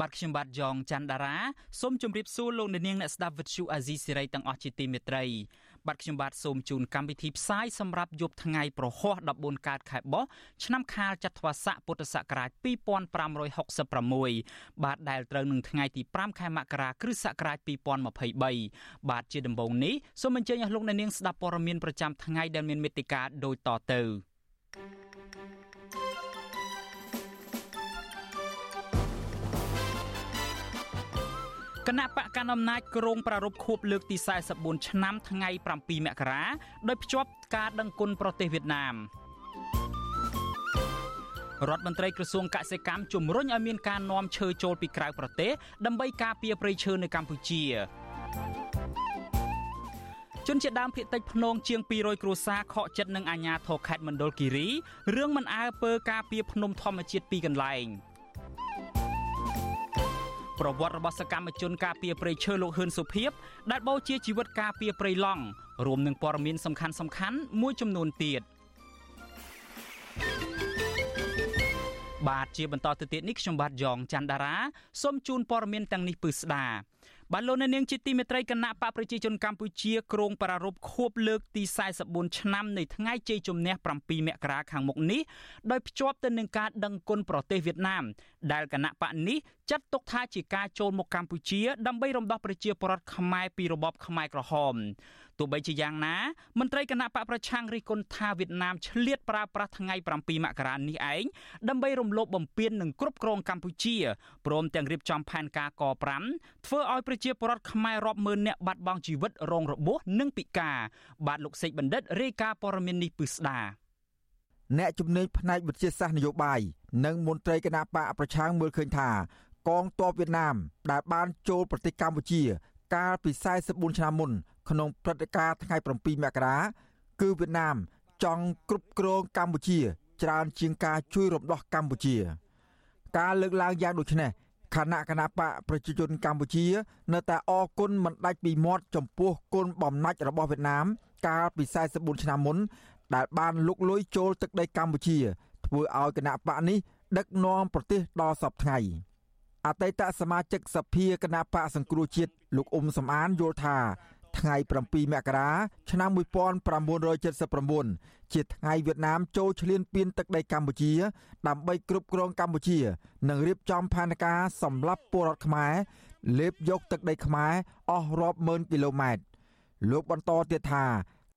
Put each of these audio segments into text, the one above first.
បាទខ្ញុំបាទយ៉ងច័ន្ទដារាសូមជម្រាបសួរលោកអ្នកនាងអ្នកស្ដាប់វិទ្យុអាស៊ីសេរីទាំងអស់ជាទីមេត្រីបាទខ្ញុំបាទសូមជូនកម្មវិធីផ្សាយសម្រាប់យប់ថ្ងៃប្រហោះ14កើតខែបោះឆ្នាំខាលចត្វាស័កពុទ្ធសករាជ2566បាទដែលត្រូវនឹងថ្ងៃទី5ខែមករាគ្រិស្តសករាជ2023បាទជាដំបូងនេះសូមអញ្ជើញអស់លោកអ្នកនាងស្ដាប់ព័ត៌មានប្រចាំថ្ងៃដែលមានមេត្តាដូចតទៅ គណៈបកកណ្ដាលអំណាចក្រុងប្រារព្ធខួបលើកទី44ឆ្នាំថ្ងៃ7មករាដោយភ្ជាប់ការដឹងគុណប្រទេសវៀតណាមរដ្ឋមន្ត្រីក្រសួងកសិកម្មជំរុញឲ្យមានការនាំឈើចូលពីក្រៅប្រទេសដើម្បីការពារព្រៃឈើនៅកម្ពុជាជនជាដើមភៀតតិចភ្នងជាង200គ្រួសារខកចិត្តនឹងអាញាធរខេត្តមណ្ឌលគិរីរឿងមិនអើពើការពារភ្នំធម្មជាតិពីរកន្លែង។ ប្រវត្តិរបស់សកម្មជនការពារព្រៃឈើលោកហ៊ឿនសុភីបដែលបូជាជីវិតការពារព្រៃឡង់រួមនឹងព័ត៌មានសំខាន់សំខាន់មួយចំនួនទៀតបាទជាបន្តទៅទៀតនេះខ្ញុំបាទយ៉ងច័ន្ទដារាសូមជូនព័ត៌មានទាំងនេះពឺស្ដា បាទលោកអ្នកនាងជាទីមេត្រីគណៈបកប្រជាជនកម្ពុជាក្រុងប្រារព្ធខួបលើកទី44ឆ្នាំនៃថ្ងៃជ័យជំនះ7មករាខាងមុខនេះដោយភ្ជាប់ទៅនឹងការដឹងគុណប្រទេសវៀតណាមដែលគណៈបកនេះចាត់ទុកថាជាការចូលមកកម្ពុជាដើម្បីរំដោះប្រជាពលរដ្ឋខ្មែរពីរបបខ្មែរក្រហម ទោះបីជាយ៉ាងណាមន្ត្រីគណៈបកប្រឆាំងរិះគន់ថាវៀតណាមឆ្លៀតប្រើប្រាស់ថ្ងៃ7មករានេះឯងដើម្បីរំលោភបំពាននិងគ្រប់គ្រងកម្ពុជាព្រមទាំងរៀបចំផែនការក5ធ្វើឲ្យប្រជាពលរដ្ឋខ្មែររាប់ម៉ឺននាក់បាត់បង់ជីវិតរងរបួសនិងពិការបាទលោកសេកបណ្ឌិតរាយការណ៍ព័ត៌មាននេះពឹស្ដាអ្នកជំនាញផ្នែកវិទ្យាសាស្ត្រនយោបាយនិងមន្ត្រីគណៈបកប្រឆាំងមើលឃើញថាកងទ័ពវៀតណាមដែលបានចូលប្រទេសកម្ពុជា កាលពី44ឆ្នាំមុន ក្នុងព្រឹត្តិការណ៍ថ្ងៃ7មករាគឺវៀតណាមចង់គ្រប់គ្រងកម្ពុជា ច្រើនជាងការជួយរំដោះកម្ពុជា ការលើកឡើងយ៉ាងដូចនេះគណៈគណៈបកប្រជាជនកម្ពុជា នៅតែអគុណមិនដាច់ពីមាត់ចំពោះគុណបំណាច់របស់វៀតណាម កាលពី44ឆ្នាំមុន ដែលបានលុកលុយចូលទឹកដីកម្ពុជា ធ្វើឲ្យគណៈបកនេះដឹកនាំប្រទេសដល់សពថ្ងៃអតីតសមាជិកសភាគណៈបកសង្គ្រោះជាតិលោកអ៊ុំសំអានយល់ថា ថ្ងៃ7មករាឆ្នាំ1979ជាថ្ងៃវៀតណាមចូលឈ្លានពានទឹកដីកម្ពុជា ដើម្បីគ្រប់គ្រងកម្ពុជា និងរៀបចំផែនការសម្រាប់ពលរដ្ឋខ្មែរលេបយកទឹកដីខ្មែរអស់រាប់ម៉ឺនគីឡូម៉ែត្រលោកបន្តទៀតថា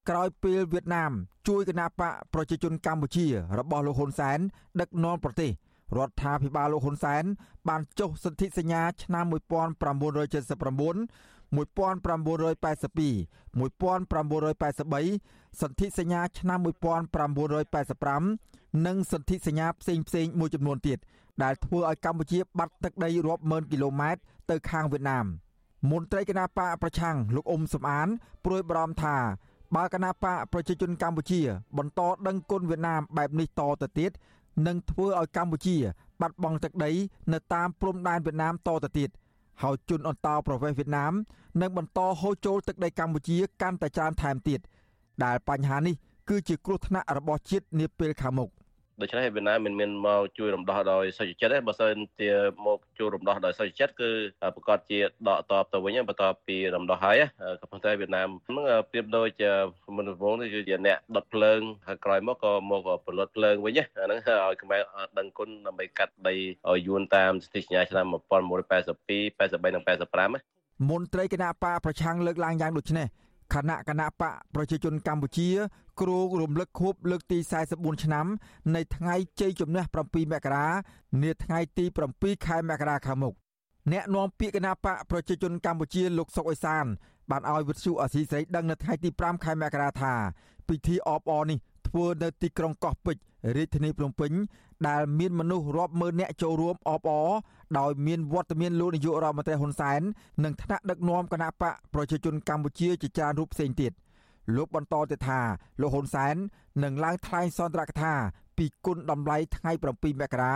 ក្រោយពេលវៀតណាម ជួយគណបកប្រជាជនកម្ពុជា របស់លោកហ៊ុនសែនដឹកនាំប្រទេសរដ្ឋាភិបាលលោកហ៊ុនសែនបានចុះសន្ធិសញ្ញាឆ្នាំ1979 1982 1983សន្ធិសញ្ញាឆ្នាំ1985និងសន្ធិសញ្ញាផ្សេងផ្សេងមួយចំនួនទៀតដែលធ្វើឲ្យកម្ពុជាបាត់ទឹកដីរាប់ម៉ឺនគីឡូម៉ែត្រទៅខាងវៀតណាមមន្ត្រីគណៈបកប្រឆាំងលោកអ៊ុំសំអានព្រួយបារម្ភថាបើគណៈបកប្រជាជនកម្ពុជា បន្តដឹងគុណវៀតណាមបែបនេះតទៅទៀតនឹងធ្វើឲ្យកម្ពុជា បាត់បង់ទឹកដី នៅតាមព្រំដែនវៀតណាមតទៅទៀត ហើយជនអន្តោប្រវេសន៍វៀតណាមនឹងបន្តហូរចូលទឹកដីកម្ពុជាកាន់តែច្រើនថែមទៀតដែលបញ្ហានេះគឺជាគ្រោះថ្នាក់របស់ជាតិនាពេលខាងមុខ ដូច្នេះវៀតណាមមិនមានមកជួយរំដោះដោយសុចចិត្តទេបើសិនជាមកជួយរំដោះដោយសុចចិត្តគឺប្រកាសជាដកតបទៅវិញបន្ទាប់ពីរំដោះហើយក៏ប៉ុន្តែវៀតណាមហ្នឹងប្រៀបដូចមនុស្សវងនេះគឺជាអ្នកដុតភ្លើងហើយក្រោយមកក៏មកផលិតភ្លើងវិញហ្នឹងឲ្យខ្មែរដឹងគុណដើម្បីកាត់ដីឲ្យយួនតាមសន្ធិសញ្ញាឆ្នាំ1982 83និង85មន្ត្រីគណៈបកប្រឆាំងលើកឡើងយ៉ាងដូចនេះ គណៈគណៈបកប្រជាជនកម្ពុជាគ្រោងរំលឹកខួបលើកទី44ឆ្នាំនៃថ្ងៃជ័យជំនះ7មករានាថ្ងៃទី7ខែមករាខាងមុខអ្នកនាំពាក្យគណៈបកប្រជាជនកម្ពុជាលោកសុកអេសានបានឲ្យវិទ្យុអសីស្រីដឹងនៅថ្ងៃទី5ខែមករាថាពិធីអបអរនេះធ្វើនៅទីក្រុងកោះពេជ្ររាជធានីភ្នំពេញដែលមានមនុស្សរាប់ម៉ឺននាក់ចូលរួមអបអរ ដោយមានវត្តមានលោកនាយករដ្ឋមន្ត្រីហ៊ុនសែននិងថ្នាក់ដឹកនាំគណៈបកប្រជាជនកម្ពុជាជាច្រើនរូបផ្សេងទៀតលោកបន្តទៀតថាលោកហ៊ុនសែននឹងឡើងថ្លែងសន្ទរកថាពីគុណតម្លៃថ្ងៃ7មករា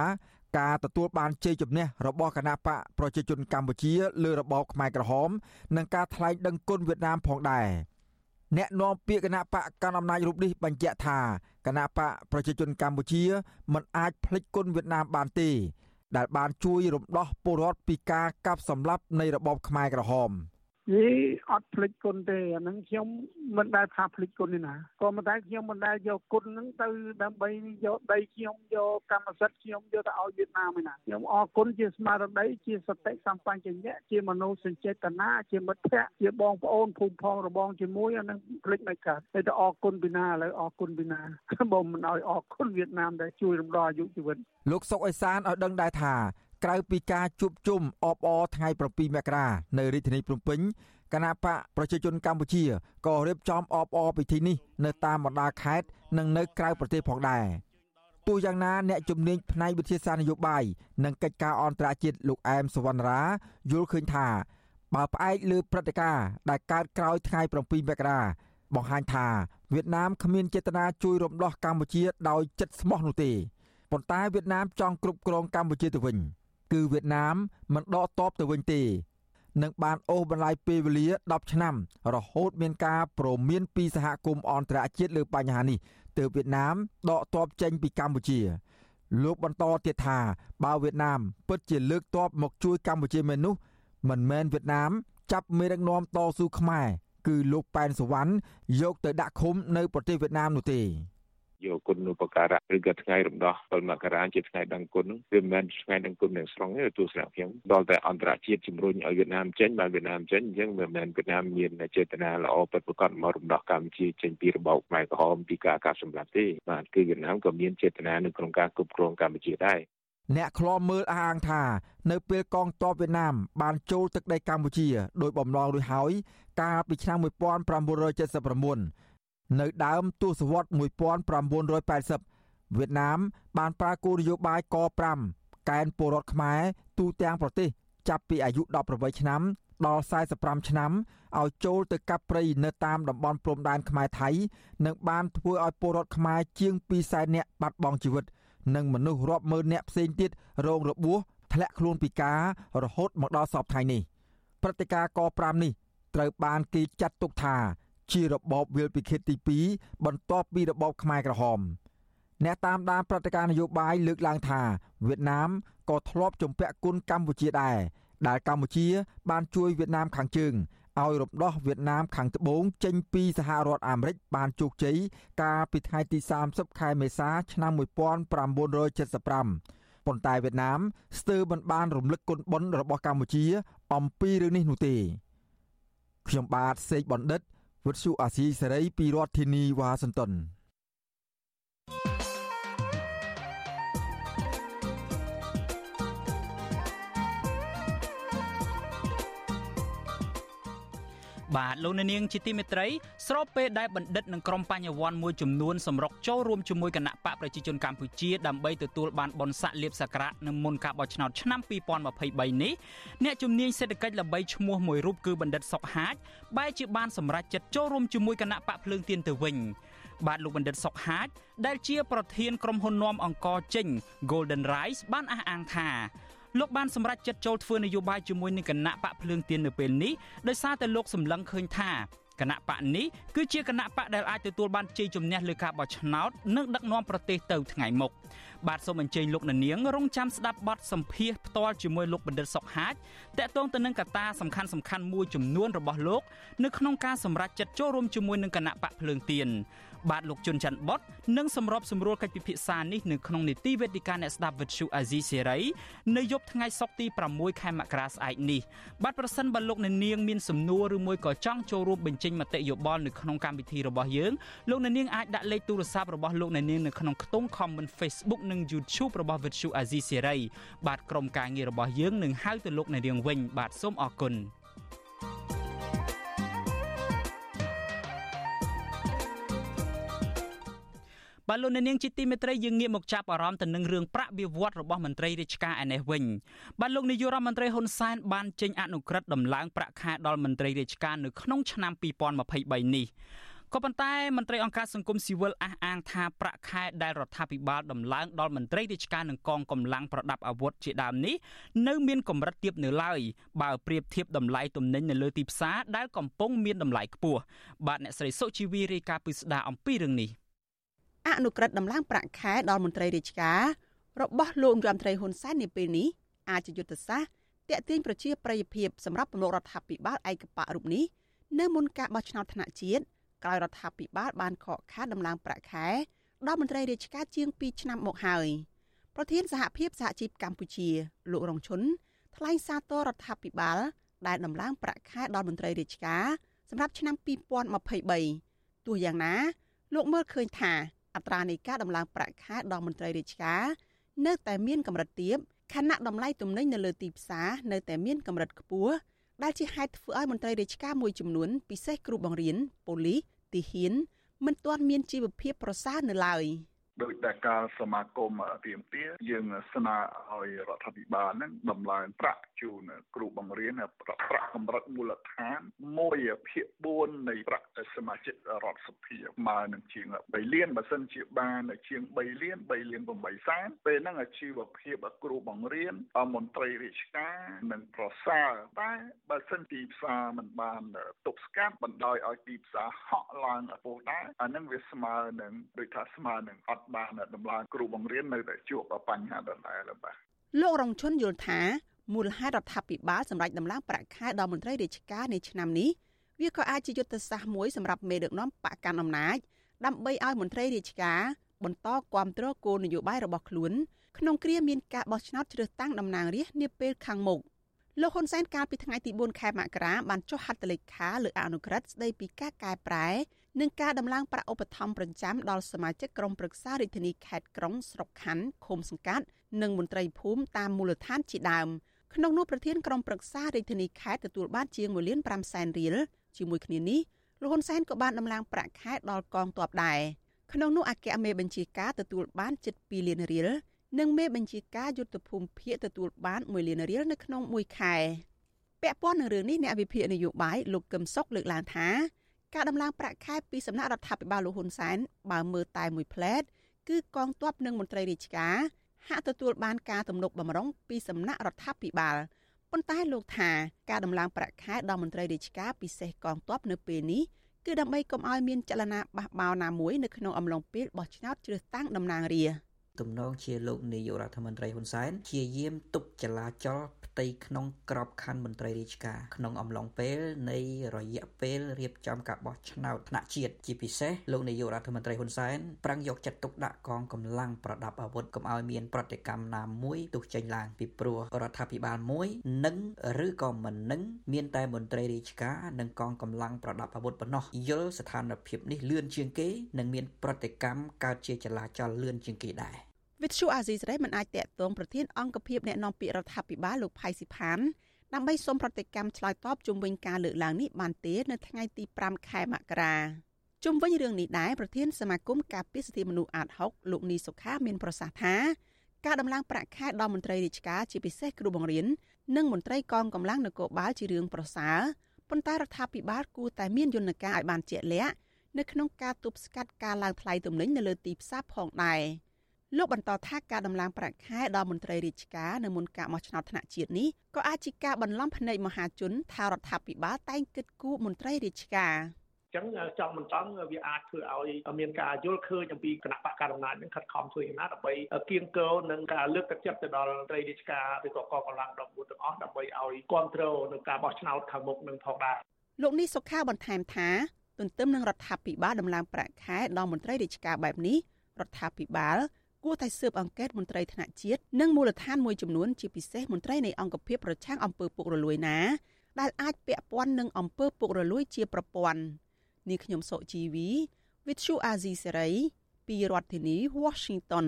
ការទទួលបានជ័យជំនះរបស់គណៈបកប្រជាជនកម្ពុជាលើរបបខ្មែរក្រហម និងការថ្លែងដឹងគុណវៀតណាមផងដែរអ្នកនាំពាក្យគណៈបកកណ្ដាលអំណាចរូបនេះបញ្ជាក់ថាគណៈបកប្រជាជនកម្ពុជាមិនអាចភ្លេចគុណវៀតណាមបានទេ ដែលបានជួយរំដោះពលរដ្ឋពីការកាប់សម្លាប់នៃរបបខ្មែរក្រហម។ យីអត់ភ្លេចគុណទេអាហ្នឹងខ្ញុំមិនដែលថាភ្លេចគុណទេណាក៏ប៉ុន្តែខ្ញុំមិនដែលយកគុណហ្នឹងទៅដើម្បីយកដីខ្ញុំយកកម្មសិទ្ធិខ្ញុំយកទៅឲ្យវៀតណាមទេណាខ្ញុំអរគុណជាស្មារតីជាសតិសម្បញ្ញៈជាមនោសញ្ចេតនាជាមិត្តភ័ក្តិជាបងប្អូនភូមិផងរបងជាមួយអាហ្នឹងភ្លេចមិនកើតតែទៅអរគុណពីណាឥឡូវអរគុណពីណាបើមិនឲ្យអរគុណវៀតណាមដែលជួយរំដោះអាយុជីវិតលោកសុកអេសានឲ្យដឹងដែរថា ក្រៅពីការជួបជុំអបអរថ្ងៃ7មករានៅរាជធានីភ្នំពេញគណៈបកប្រជាជនកម្ពុជាក៏រៀបចំអបអរពិធីនេះនៅតាមបណ្ដាខេត្តនិងនៅក្រៅប្រទេសផងដែរទោះយ៉ាងណាអ្នកជំនាញផ្នែកវិទ្យាសាស្ត្រនយោបាយនិងកិច្ចការអន្តរជាតិលោកអែមសវណ្ណរាយល់ឃើញថាបើផ្អែកលើព្រឹត្តិការណ៍ដែលកើតក្រោយថ្ងៃ7មករាបង្ហាញថាវៀតណាមគ្មានចេតនាជួយរំដោះកម្ពុជាដោយចិត្តស្មោះនោះទេប៉ុន្តែវៀតណាមចង់គ្រប់គ្រងកម្ពុជាទៅវិញ។ គឺវៀតណាមមិនដកតបទៅវិញទេនឹងបានអូសបន្លាយពេលវេលា10ឆ្នាំ រហូតមានការព្រមានពីសហគមន៍អន្តរជាតិលើបញ្ហានេះទើបវៀតណាមដកទ័ពចេញពីកម្ពុជា លោកបន្តទៀតថាបើវៀតណាម ពិតជាលើកទ័ពមកជួយកម្ពុជាមែននោះមិនមែនវៀតណាម ចាប់មេដឹកនាំតស៊ូខ្មែរគឺលោកប៉ែនសវណ្ណយកទៅដាក់ឃុំនៅប្រទេសវៀតណាមនោះទេ យកគុណឧបការៈឬក៏ថ្ងៃរំដោះ7មករាជាថ្ងៃដឹងគុណវាមិនមែនថ្ងៃដឹងគុណទាំងស្រុងទេទស្សនៈខ្ញុំដល់តែអន្តរជាតិជំរុញឲ្យវៀតណាមចេញបានវៀតណាមចេញអញ្ចឹងមិនមែនវៀតណាមមានចេតនាល្អពិតប្រាកដមករំដោះកម្ពុជាចេញពីរបបខ្មែរក្រហមពីការកាប់សម្លាប់ទេបាទគឺវៀតណាមក៏មានចេតនានៅក្នុងការគ្រប់គ្រងកម្ពុជាដែរអ្នកខ្លោមមើលអះអាងថានៅពេលកងទ័ពវៀតណាមបានចូលទឹកដីកម្ពុជាដោយបំឡងរួចហើយកាលពីឆ្នាំ1979 នៅដើមទសវត្ស1980វៀតណាមបានប្រើគោលនយោបាយក5កែនពលរដ្ឋខ្មែរទូទាំងប្រទេសចាប់ពីអាយុ18ឆ្នាំដល់45ឆ្នាំឲ្យចូលទៅកាប់ព្រៃនៅតាមតំបន់ព្រំដែនខ្មែរថៃនិងបានធ្វើឲ្យពលរដ្ឋខ្មែរជាង200,000នាក់បាត់បង់ជីវិត និងមនុស្សរាប់ម៉ឺននាក់ផ្សេងទៀតរងរបួសធ្លាក់ខ្លួនពិការរហូតមកដល់សពថ្ងៃនេះព្រឹត្តិការណ៍ក5នេះត្រូវបានគេចាត់ទុកថា ជារបបវិលពិឃាតទី2បន្ទាប់ពីរបបខ្មែរក្រហមអ្នកតាមដានព្រឹត្តិការណ៍នយោបាយលើកឡើងថាវៀតណាមក៏ធ្លាប់ជំពាក់គុណកម្ពុជាដែរដែលកម្ពុជា បានជួយវៀតណាមខាងជើងឲ្យរំដោះវៀតណាមខាងត្បូងចេញពីសហរដ្ឋអាមេរិកបានជោគជ័យកាលពីថ្ងៃទី30ខែមេសាឆ្នាំ1975ប៉ុន្តែវៀតណាមស្ទើរមិនបានរំលឹកគុណបុណ្យរបស់កម្ពុជា អំពីរឿងនេះនោះទេខ្ញុំបាទសេកបណ្ឌិត វិទ្យុអាស៊ីសេរីពីរដ្ឋធានីវ៉ាស៊ីនតោន បាទលោកនាងជាទីមេត្រីស្របពេលដែលបណ្ឌិតនិងក្រុមបញ្ញវន្តមួយចំនួនសម្រុកចូលរួមជាមួយគណៈបកប្រជាជនកម្ពុជាដើម្បីទទួលបានបនស័កលៀបសក្ការៈនៅមុនការបោះឆ្នោតឆ្នាំ2023នេះអ្នកជំនាញសេដ្ឋកិច្ចល្បីឈ្មោះមួយរូបគឺបណ្ឌិតសុកហាជបែរជាបានសម្រេចចិត្តចូលរួមជាមួយគណៈបកភ្លើងទៀនទៅវិញបាទលោកបណ្ឌិតសុកហាជដែលជាប្រធានក្រុមហ៊ុននាំអង្គចេញ Golden Rice បានអះអាងថា លោកបានសម្រេចចិត្តចូលធ្វើនយោបាយជាមួយនឹងគណៈបកភ្លើងទៀននៅពេលនេះដោយសារតែលោកសម្លឹងឃើញថាគណៈបកនេះគឺជាគណៈបកដែលអាចទទួលបានជ័យជំនះលើការបោះឆ្នោតនិងដឹកនាំប្រទេសទៅថ្ងៃមុខ បាទសូមអញ្ជើញលោកនាងរងចាំស្ដាប់បទសម្ភាសផ្ទាល់ជាមួយលោកបណ្ឌិតសុកហាជតាក់ទងទៅនឹងកត្តាសំខាន់សំខាន់មួយចំនួនរបស់លោកនៅក្នុងការសម្រេចចិត្តចូលរួមជាមួយនឹងគណៈបកភ្លើងទៀនបាទលោកជុនច័ន្ទបុតនឹងសម្របសម្រួលកិច្ចពិភាក្សានេះនៅក្នុងនីតិវេទិកាអ្នកស្ដាប់វិទ្យុអាស៊ីសេរីនៅយប់ថ្ងៃសុក្រទី6ខែមករាស្អែកនេះបាទប្រសិនបើលោកអ្នកនាងមានសំណួរឬមួយក៏ចង់ចូលរួមបញ្ចេញមតិយោបល់នៅក្នុងកម្មវិធីរបស់យើងលោកអ្នកនាងអាចដាក់លេខទូរស័ព្ទរបស់លោកអ្នកនាងនៅក្នុងខ្ទង់ comment Facebook និង YouTube របស់វិទ្យុអាស៊ីសេរីបាទក្រុមការងាររបស់យើងនឹងហៅទៅលោកអ្នកនាងវិញ បាទសូមអរគុណបាទលោកអ្នកនាងជាទីមេត្រីយើងងាកមកចាប់អារម្មណ៍ទៅនឹងរឿងប្រាក់បៀវត្សរបស់មន្ត្រីរាជការឯនេះវិញបាទលោកនាយករដ្ឋមន្ត្រីហ៊ុនសែនបានចេញអនុក្រឹត្យដំឡើងប្រាក់ខែដល់មន្ត្រីរាជការនៅក្នុងឆ្នាំ2023នេះ ក៏ប៉ុន្តែមន្ត្រីអង្គការសង្គមស៊ីវិលអះអាងថាប្រាក់ខែដែលរដ្ឋាភិបាលដំឡើងដល់មន្ត្រីរាជការនិងកងកម្លាំងប្រដាប់អាវុធជាដើមនេះនៅមានកម្រិតទាបនៅឡើយបើប្រៀបធៀបតម្លៃទំនិញនៅលើទីផ្សារដែលកំពុងមានតម្លៃខ្ពស់បាទអ្នកស្រីសុជីវីរាយការណ៍ពីស្ដារអំពីរឿងនេះអនុក្រឹត្យដំឡើងប្រាក់ខែដល់មន្ត្រីរាជការរបស់លោករដ្ឋមន្ត្រីហ៊ុនសែននាពេលនេះអាចជាយុទ្ធសាស្ត្រតាក់ទាញប្រជាប្រិយភាពសម្រាប់ពលរដ្ឋាភិបាលឯកបៈរូបនេះនៅមុនការបោះឆ្នោតថ្នាក់ជាតិ ក្រោយរដ្ឋាភិបាលបានខកខានដំឡើងប្រាក់ខែដល់មន្ត្រីរាជការជាង2ឆ្នាំមកហើយប្រធានសហភាពសហជីពកម្ពុជាលោករងឈុនថ្លែងសារទររដ្ឋាភិបាលដែលដំឡើងប្រាក់ខែដល់មន្ត្រីរាជការសម្រាប់ឆ្នាំ2023ទោះយ៉ាងណាលោកមើលឃើញថាអត្រានៃការដំឡើងប្រាក់ខែដល់មន្ត្រីរាជការនៅតែមានកម្រិតទាបខណៈតម្លៃទំនិញនៅលើទីផ្សារនៅតែមានកម្រិតខ្ពស់ ដែលជាហេតុធ្វើឲ្យមន្ត្រីរាជការមួយចំនួនពិសេសគ្រូបង្រៀនប៉ូលីសទីហ៊ានមិនទាន់មានជីវភាពប្រសើរនៅឡើយ។ ដោយតែការសមាគមទៀមទាយើងស្នើឲ្យរដ្ឋាភិបាលនឹងដំឡើងប្រាក់ជូនគ្រូបង្រៀនប្រាក់កម្រិតមូលដ្ឋាន1ភាគ4នៃប្រាក់សមាជិករដ្ឋសភាមកនឹងជាង3លានបើសិនជាបានជាង3លាន3លាន8សែនពេលហ្នឹងអាជីវភាពគ្រូបង្រៀនមន្ត្រីរាជការនឹងប្រសើរតែបើសិនទីផ្សារមិនបានទប់ស្កាត់បណ្ដោយឲ្យទីផ្សារហក់ឡើងខ្ពស់ដែរអានឹងវាស្មើនឹងដូចថាស្មើនឹងអត់បានដំឡើងគ្រូបង្រៀននៅតែជួបបញ្ហាដដែលបាទលោករងឈុនយល់ថាមូលហេតុរដ្ឋាភិបាលសម្រាប់ដំឡើងប្រាក់ខែដល់មន្ត្រីរាជការនៃឆ្នាំនេះវាក៏អាចជាយុទ្ធសាស្ត្រមួយសម្រាប់មេដឹកនាំបកកាន់អំណាចដើម្បីឲ្យមន្ត្រីរាជការបន្តគាំទ្រគោលនយោបាយរបស់ខ្លួនក្នុងគ្រាមានការបោះឆ្នោតជ្រើសតាំងតំណាងរាស្ត្រនាពេលខាងមុខលោកហ៊ុនសែនកាលពីថ្ងៃទី4ខែមករាបានចុះហត្ថលេខាលើអនុក្រឹត្យស្ដីពីការកែប្រែ និងការដំឡើងប្រាក់ឧបត្ថម្ភប្រចាំដល់សមាជិកក្រុមប្រឹក្សារាជធានីខេត្តក្រុងស្រុកខណ្ឌឃុំសង្កាត់និងមន្ត្រីភូមិតាមមូលដ្ឋានជាដើមក្នុងនោះប្រធានក្រុមប្រឹក្សារាជធានីខេត្តទទួលបានជាង1លាន5សែនរៀលជាមួយគ្នានេះលោកហ៊ុនសែនក៏បានដំឡើងប្រាក់ខែដល់កងទ័ពដែរក្នុងនោះអគ្គមេបញ្ជាការទទួលបានជិត2លានរៀលនិងមេបញ្ជាការយុទ្ធភូមិភាគទទួលបាន1លានរៀលនៅក្នុងមួយខែពាក់ព័ន្ធនឹងរឿងនេះអ្នកវិភាគនយោបាយលោកកឹមសុខលើកឡើងថា ការដំឡើងប្រាក់ខែពីសំណាក់រដ្ឋាភិបាលលោកហ៊ុនសែនបើមើលតែមួយផ្លែតគឺកងទ័ពនិងមន្ត្រីរាជការហាក់ទទួលបានការទំនុកបំរុងពីសំណាក់រដ្ឋាភិបាលប៉ុន្តែលោកថាការដំឡើងប្រាក់ខែដល់មន្ត្រីរាជការពិសេសកងទ័ពនៅពេលនេះគឺដើម្បីកុំឲ្យមានចលនាបះបោរណាមួយនៅក្នុងអំឡុងពេលបោះឆ្នោតជ្រើសតាំងតំណាងរាស្ត្រ ទំនងជាលោកនាយករដ្ឋមន្ត្រីហ៊ុនសែនជាយាមទប់ចលាចលផ្ទៃក្នុងក្របខ័ណ្ឌមន្ត្រីរាជការក្នុងអំឡុងពេលនៃរយៈពេលរៀបចំការបោះឆ្នោតថ្នាក់ជាតិជាពិសេសលោកនាយករដ្ឋមន្ត្រីហ៊ុនសែនប្រាំងយកចិត្តទុកដាក់កងកម្លាំងប្រដាប់អាវុធកុំឲ្យមានប្រតិកម្មណាមួយទុះចេញឡើងពីព្រោះរដ្ឋាភិបាលមួយនឹងឬក៏មិននឹងមានតែមន្ត្រីរាជការនិងកងកម្លាំងប្រដាប់អាវុធប៉ុណ្ណោះយល់ស្ថានភាពនេះលឿនជាងគេនិងមានប្រតិកម្មកើតជាចលាចលលឿនជាងគេដែរ វិទ្យុអាស៊ីសេរីមិនអាចតាក់ទងប្រធានអង្គភិបអ្នកនាំពាក្យរដ្ឋាភិបាលលោកផៃស៊ីផានដើម្បីសូមប្រតិកម្មឆ្លើយតបជុំវិញការលើកឡើងនេះបានទេនៅថ្ងៃទី5ខែមករាជុំវិញរឿងនេះដែរប្រធានសមាគមការពារសិទ្ធិមនុស្សអាត6លោកនីសុខាមានប្រសាសន៍ថាការដំឡើងប្រាក់ខែដល់មន្ត្រីរាជការជាពិសេសគ្រូបង្រៀននិងមន្ត្រីកងកម្លាំងនគរបាលជារឿងប្រសើរប៉ុន្តែរដ្ឋាភិបាលគួរតែមានយន្តការឲ្យបានជាក់លាក់នៅក្នុងការទប់ស្កាត់ការឡើងថ្លៃទំនិញនៅលើទីផ្សារផងដែរ។ លោកបន្តថាការដំឡើងប្រាក់ខែដល់មន្ត្រីរាជការនៅមុនការបោះឆ្នោតថ្នាក់ជាតិនេះក៏អាចជាការបន្លំភ្នែកមហាជនថារដ្ឋាភិបាលតែងគិតគូរមន្ត្រីរាជការចឹងចង់មិនចង់វាអាចធ្វើឲ្យមានការយល់ឃើញអំពីគណៈបកកណ្ដាលអំណាចនឹងខិតខំធ្វើយ៉ាងណាដើម្បីគៀងគរនឹងការលើកទឹកចិត្តទៅដល់ត្រីរាជការឬក៏កងកម្លាំងដប់មួយទាំងអស់ដើម្បីឲ្យគ្រប់គ្រងនឹងការបោះឆ្នោតខាងមុខនឹងផងដែរលោកនេះសុខាបន្ថែមថាទន្ទឹមនឹងរដ្ឋាភិបាលដំឡើងប្រាក់ខែដល់មន្ត្រីរាជការបែបនេះរដ្ឋាភិបាល គួរតែស៊ើបអង្កេតមន្ត្រីថ្នាក់ជាតិនិងមូលដ្ឋានមួយចំនួនជាពិសេសមន្ត្រីនៃអង្គភាពប្រឆាំងអំពើពុករលួយណាដែលអាចពាក់ព័ន្ធនឹងអំពើពុករលួយជាប្រព័ន្ធនេះខ្ញុំសុជីវី With Chu Azizi Serai ពីរដ្ឋធានី Washington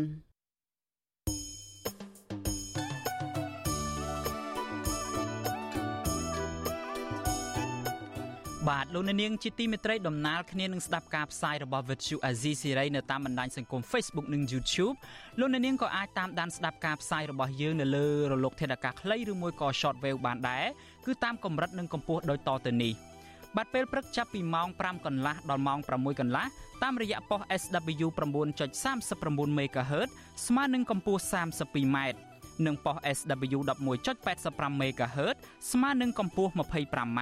បបាទលោកនាងជាទីមេត្រីដំណើរគ្នានឹងស្ដាប់ការផ្សាយរបស់ Vuthu Azizi Siri នៅតាមបណ្ដាញសង្គម Facebook និង YouTube លោកនាងក៏អាចតាមដានស្ដាប់ការផ្សាយរបស់យើងនៅលើរលកធាតុអាកាសខ្លីឬមួយក៏ Shortwave បានដែរគឺតាមកម្រិតនិងកម្ពស់ដូចតទៅនេះបាទពេលព្រឹកចាប់ពីម៉ោង5កន្លះដល់ម៉ោង6កន្លះតាមរយៈប៉ុស SW 9.39 MHz ស្មើនឹងកម្ពស់ 32m និងប៉ុស SW 11.85 MHz ស្មើនឹងកម្ពស់ 25m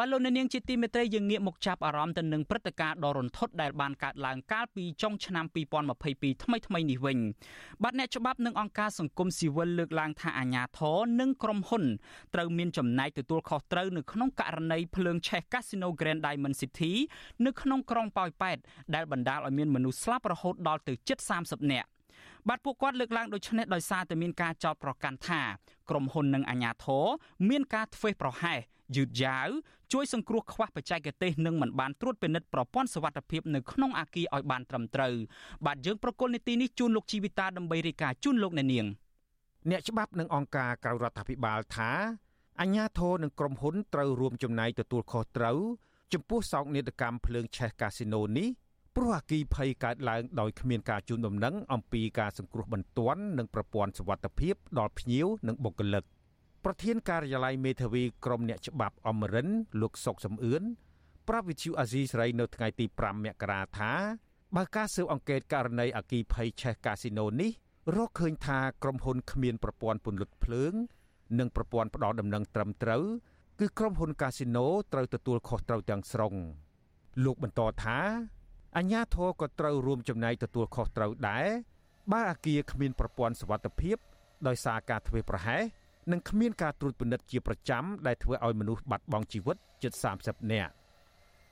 បាទលោកនាងជាទីមេត្រីយើងងាកមកចាប់អារម្មណ៍ទៅនឹងព្រឹត្តិការណ៍ដ៏រន្ធត់ដែលបានកើតឡើងកាលពីចុងឆ្នាំ2022ថ្មីថ្មីនេះវិញបាទអ្នកច្បាប់និងអង្គការសង្គមស៊ីវិលលើកឡើងថាអាញាធរនិងក្រុមហ៊ុនត្រូវមានចំណែកទទួលខុសត្រូវនៅក្នុងករណីភ្លើងឆេះ Casino Grand Diamond City នៅក្នុងក្រុងប៉ោយប៉ែតដែលបណ្ដាលឲ្យមានមនុស្សស្លាប់រហូតដល់ទៅជិត30នាក់ បាទពួកគាត់លើកឡើងដូចនេះដោយសារតែមានការចោទប្រកាន់ថាក្រុមហ៊ុននិងអាជ្ញាធរមានការធ្វេសប្រហែសយឺតយ៉ាវជួយសង្គ្រោះខ្វះបច្ចេកទេសនិងមិនបានត្រួតពិនិត្យប្រព័ន្ធសុវត្ថិភាពនៅក្នុងអាគារឲ្យបានត្រឹមត្រូវបាទយើងប្រកុលនីតិនេះជូនលោកជីវិតាដើម្បីរាយការណ៍ជូនលោកអ្នកនាងអ្នកច្បាប់និងអង្គការក្រៅរដ្ឋាភិបាលថាអញ្ញាធរនិងក្រុមហ៊ុនត្រូវរួមចំណែកទទួលខុសត្រូវចំពោះសោកនាដកម្មភ្លើងឆេះកាស៊ីណូនេះ ព្រោះអគីភ័យកើតឡើងដោយគ្មានការជូនដំណឹងអំពីការសង្គ្រោះបន្ទាន់និងប្រព័ន្ធសុវត្ថិភាពដល់ភ្ញៀវនិងបុគ្គលិកប្រធានការិយាល័យមេធាវីក្រមអ្នកច្បាប់អមរិនលោកសុកសំអឿនប្រាប់វិទ្យុអាស៊ីសេរីនៅថ្ងៃទី5មករាថាបើការស៊ើបអង្កេតករណីអគីភ័យឆេះកាស៊ីណូនេះរកឃើញថាក្រុមហ៊ុនគ្មានប្រព័ន្ធពន្លត់ភ្លើង និងប្រព័ន្ធផ្ដល់ដំណឹងត្រឹមត្រូវគឺក្រុមហ៊ុនកាស៊ីណូត្រូវទទួលខុសត្រូវទាំងស្រុងលោកបន្តថា អញ្ញាធរក៏ត្រូវរួមចំណែកទទួលខុសត្រូវដែរបើអាគារគ្មានប្រព័ន្ធសុវត្ថិភាពដោយសារការធ្វេសប្រហែសនិងគ្មានការត្រួតពិនិត្យជាប្រចាំដែលធ្វើឲ្យមនុស្សបាត់បង់ជីវិតជិត30នាក់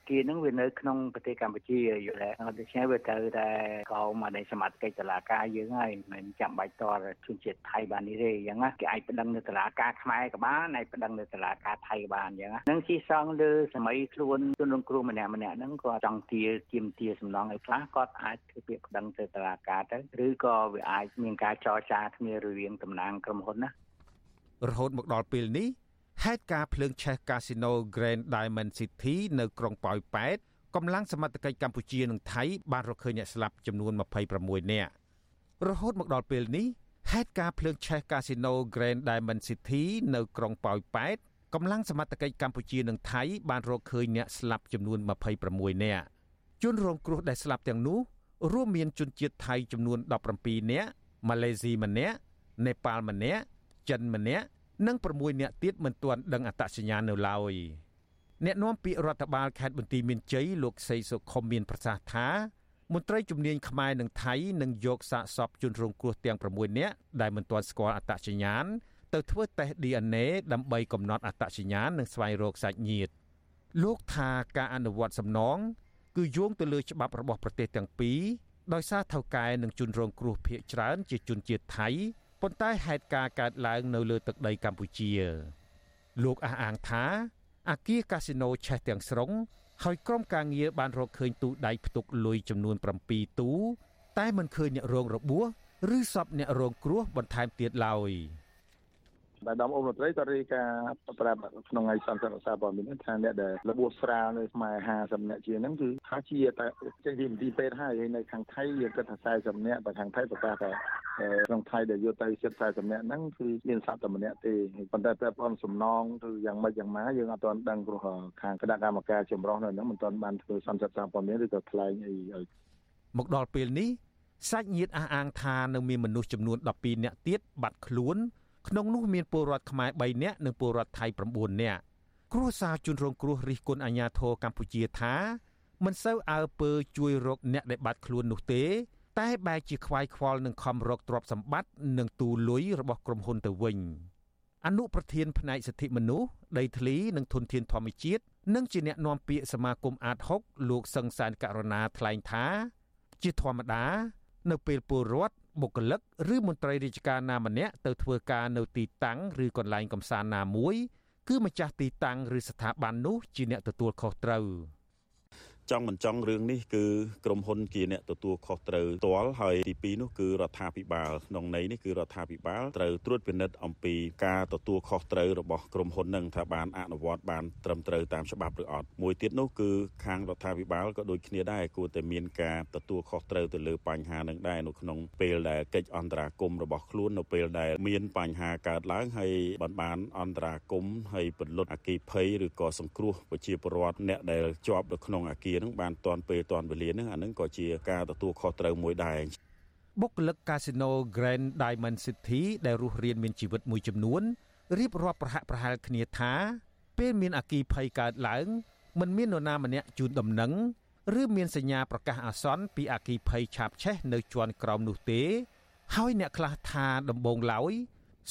គានឹងវានៅក្នុងប្រទេសកម្ពុជាយល់ដែរដូច្នេះវាត្រូវតែកោមកនៃសមាជិកតុលាការយើងហើយមិនចាំបាច់តរជនជាតិថៃបាននេះទេអញ្ចឹងគេអាចប្តឹងនៅតុលាការខ្មែរក៏បានអាចប្តឹងនៅតុលាការថៃក៏បានអញ្ចឹងនឹងជាសងលើសម័យខ្លួនជនរងគ្រោះម្នាក់ម្នាក់ហ្នឹងគាត់ចង់ទាជាមទាសំណងឲ្យខ្លះគាត់អាចធ្វើពាក្យប្តឹងទៅតុលាការទៅឬក៏វាអាចមានការចរចាគ្នារវាងតំណាងក្រុមហ៊ុនណារហូតមកដល់ពេលនេះ ហេតុការភ្លើងឆេះកាស៊ីណូ Grand Diamond City នៅក្រុងប៉ោយប៉ែតកម្លាំងសមត្ថកិច្ចកម្ពុជានិងថៃបានរកឃើញអ្នកស្លាប់ចំនួន26នាក់រហូតមកដល់ពេលនេះហេតុការភ្លើងឆេះកាស៊ីណូ Grand Diamond City នៅក្រុងប៉ោយប៉ែតកម្លាំងសមត្ថកិច្ចកម្ពុជានិងថៃបានរកឃើញអ្នកស្លាប់ចំនួន26នាក់ជនរងគ្រោះដែលស្លាប់ទាំងនោះរួមមានជនជាតិថៃចំនួន17នាក់ម៉ាឡេស៊ីម្នាក់នេប៉ាល់ម្នាក់ចិនម្នាក់ និង6នាក់ទៀតមិនទាន់ដឹងអត្តសញ្ញាណនៅឡើយអ្នកនាំពាក្យរដ្ឋបាលខេត្តបន្ទាយមានជ័យលោកសីសុខុមមានប្រសាសន៍ថាមន្ត្រីជំនាញខ្មែរនិងថៃនឹងយកសាកសពជនរងគ្រោះទាំង6នាក់ដែលមិនទាន់ស្គាល់អត្តសញ្ញាណទៅធ្វើតេស្ត DNA ដើម្បីកំណត់អត្តសញ្ញាណនិងស្វែងរកសាច់ញាតិលោកថាការអនុវត្តសំណងគឺយោងទៅលើច្បាប់របស់ប្រទេសទាំងពីរដោយសារថៅកែនិងជនរងគ្រោះភៀកច្រើនជាជនជាតិថៃ ប៉ុន្តែហេតុការណ៍កើតឡើងនៅលើទឹកដីកម្ពុជា លោកអះអាងថាអាគារកាស៊ីណូឆេះទាំងស្រុងហើយក្រុមការងារបានរកឃើញទូដៃផ្ទុកលុយចំនួន7ទូ តែមិនឃើញអ្នករងរបួសឬសពអ្នករងគ្រោះបន្ថែមទៀតឡើយ។ បាទដំអ៊ំមន្ត្រីក៏រាយការណ៍ប្រាប់ក្នុងថ្ងៃសន្និសីទសារព័ត៌មានថាអ្នកដែលរបួសស្រាលនៅខ្មែរ50នាក់ជាងហ្នឹងគឺថាជាតែចេញពីមន្ទីរពេទ្យហើយនៅខាងថៃយើងគិតថា40នាក់តែខាងថៃប្រកាសថាក្នុងថៃដែលយកទៅជិត40នាក់ហ្នឹងគឺមានសត្វតែម្នាក់ទេប៉ុន្តែតែប៉ុនសំណងគឺយ៉ាងម៉េចយ៉ាងម៉ាយើងអត់ទាន់ដឹងព្រោះខាងគណៈកម្មការចម្រុះនៅហ្នឹងមិនទាន់បានធ្វើសន្និសីទសារព័ត៌មានឬក៏ថ្លែងអីឲ្យមកដល់ពេលនេះសាច់ញាតិអះអាងថានៅមានមនុស្សចំនួន12នាក់ទៀតបាត់ខ្លួន ក្នុងនោះមានពលរដ្ឋខ្មែរ3នាក់និងពលរដ្ឋថៃ9នាក់គ្រួសារជនរងគ្រោះរិះគន់អាជ្ញាធរកម្ពុជាថាមិនសូវអើពើជួយរកអ្នកដែលបាត់ខ្លួននោះទេ តែបែរជាខ្វាយខ្វល់នឹងខំរកទ្រព្យសម្បត្តិនិងទូលុយរបស់ក្រុមហ៊ុនទៅវិញអនុប្រធានផ្នែកសិទ្ធិមនុស្សដីធ្លីនិងធនធានធម្មជាតិនិងជាអ្នកនាំពាក្យសមាគមអាត60លោកសឹងសានករណាថ្លែងថា ជាធម្មតា នៅពេលពលរដ្ឋ បុគ្គលិកឬមន្ត្រីរាជការណាម្នាក់ទៅធ្វើការនៅទីតាំងឬកន្លែងកំសាន្តណាមួយ គឺម្ចាស់ទីតាំងឬស្ថាប័ននោះជាអ្នកទទួលខុសត្រូវ។ ចង់មិនចង់រឿងនេះគឺក្រមហ៊ុនជាអ្នកទទួលខុសត្រូវផ្ទាល់ហើយទី2នោះគឺរដ្ឋាភិបាលក្នុងន័យនេះគឺរដ្ឋាភិបាលត្រូវត្រួតពិនិត្យអំពីការទទួលខុសត្រូវរបស់ក្រមហ៊ុននឹងថាបានអនុវត្តបានត្រឹមត្រូវតាមច្បាប់ឬអត់មួយទៀតនោះគឺខាងរដ្ឋាភិបាលក៏ដូចគ្នាដែរគួរតែមានការទទួលខុសត្រូវទៅលើបញ្ហានឹងដែរនៅក្នុងពេលដែលកិច្ចអន្តរាគមន៍របស់ខ្លួននៅពេលដែលមានបញ្ហាកើតឡើងហើយបានបានអន្តរាគមន៍ហើយពលុតអគិភ័យឬក៏សង្គ្រោះប្រជាពលរដ្ឋអ្នកដែលជាប់នៅក្នុងអគារនឹងបានតាន់ពេលតាន់វេលានឹងអានឹងក៏ជាការទទួលខុសត្រូវមួយដែរបុគ្គលិកកាស៊ីណូ Grand Diamond City ដែលរស់រានមានជីវិតមួយចំនួនរៀបរាប់ប្រហាក់ប្រហែលគ្នាថាពេលមានអគីភ័យកើតឡើងមិនមាននរណាម្នាក់ជូនដំណឹងឬមានសញ្ញាប្រកាសអាសន្នពីអគីភ័យឆាបឆេះនៅជាន់ក្រោមនោះទេ ហើយអ្នកខ្លះថាដំបងឡើយ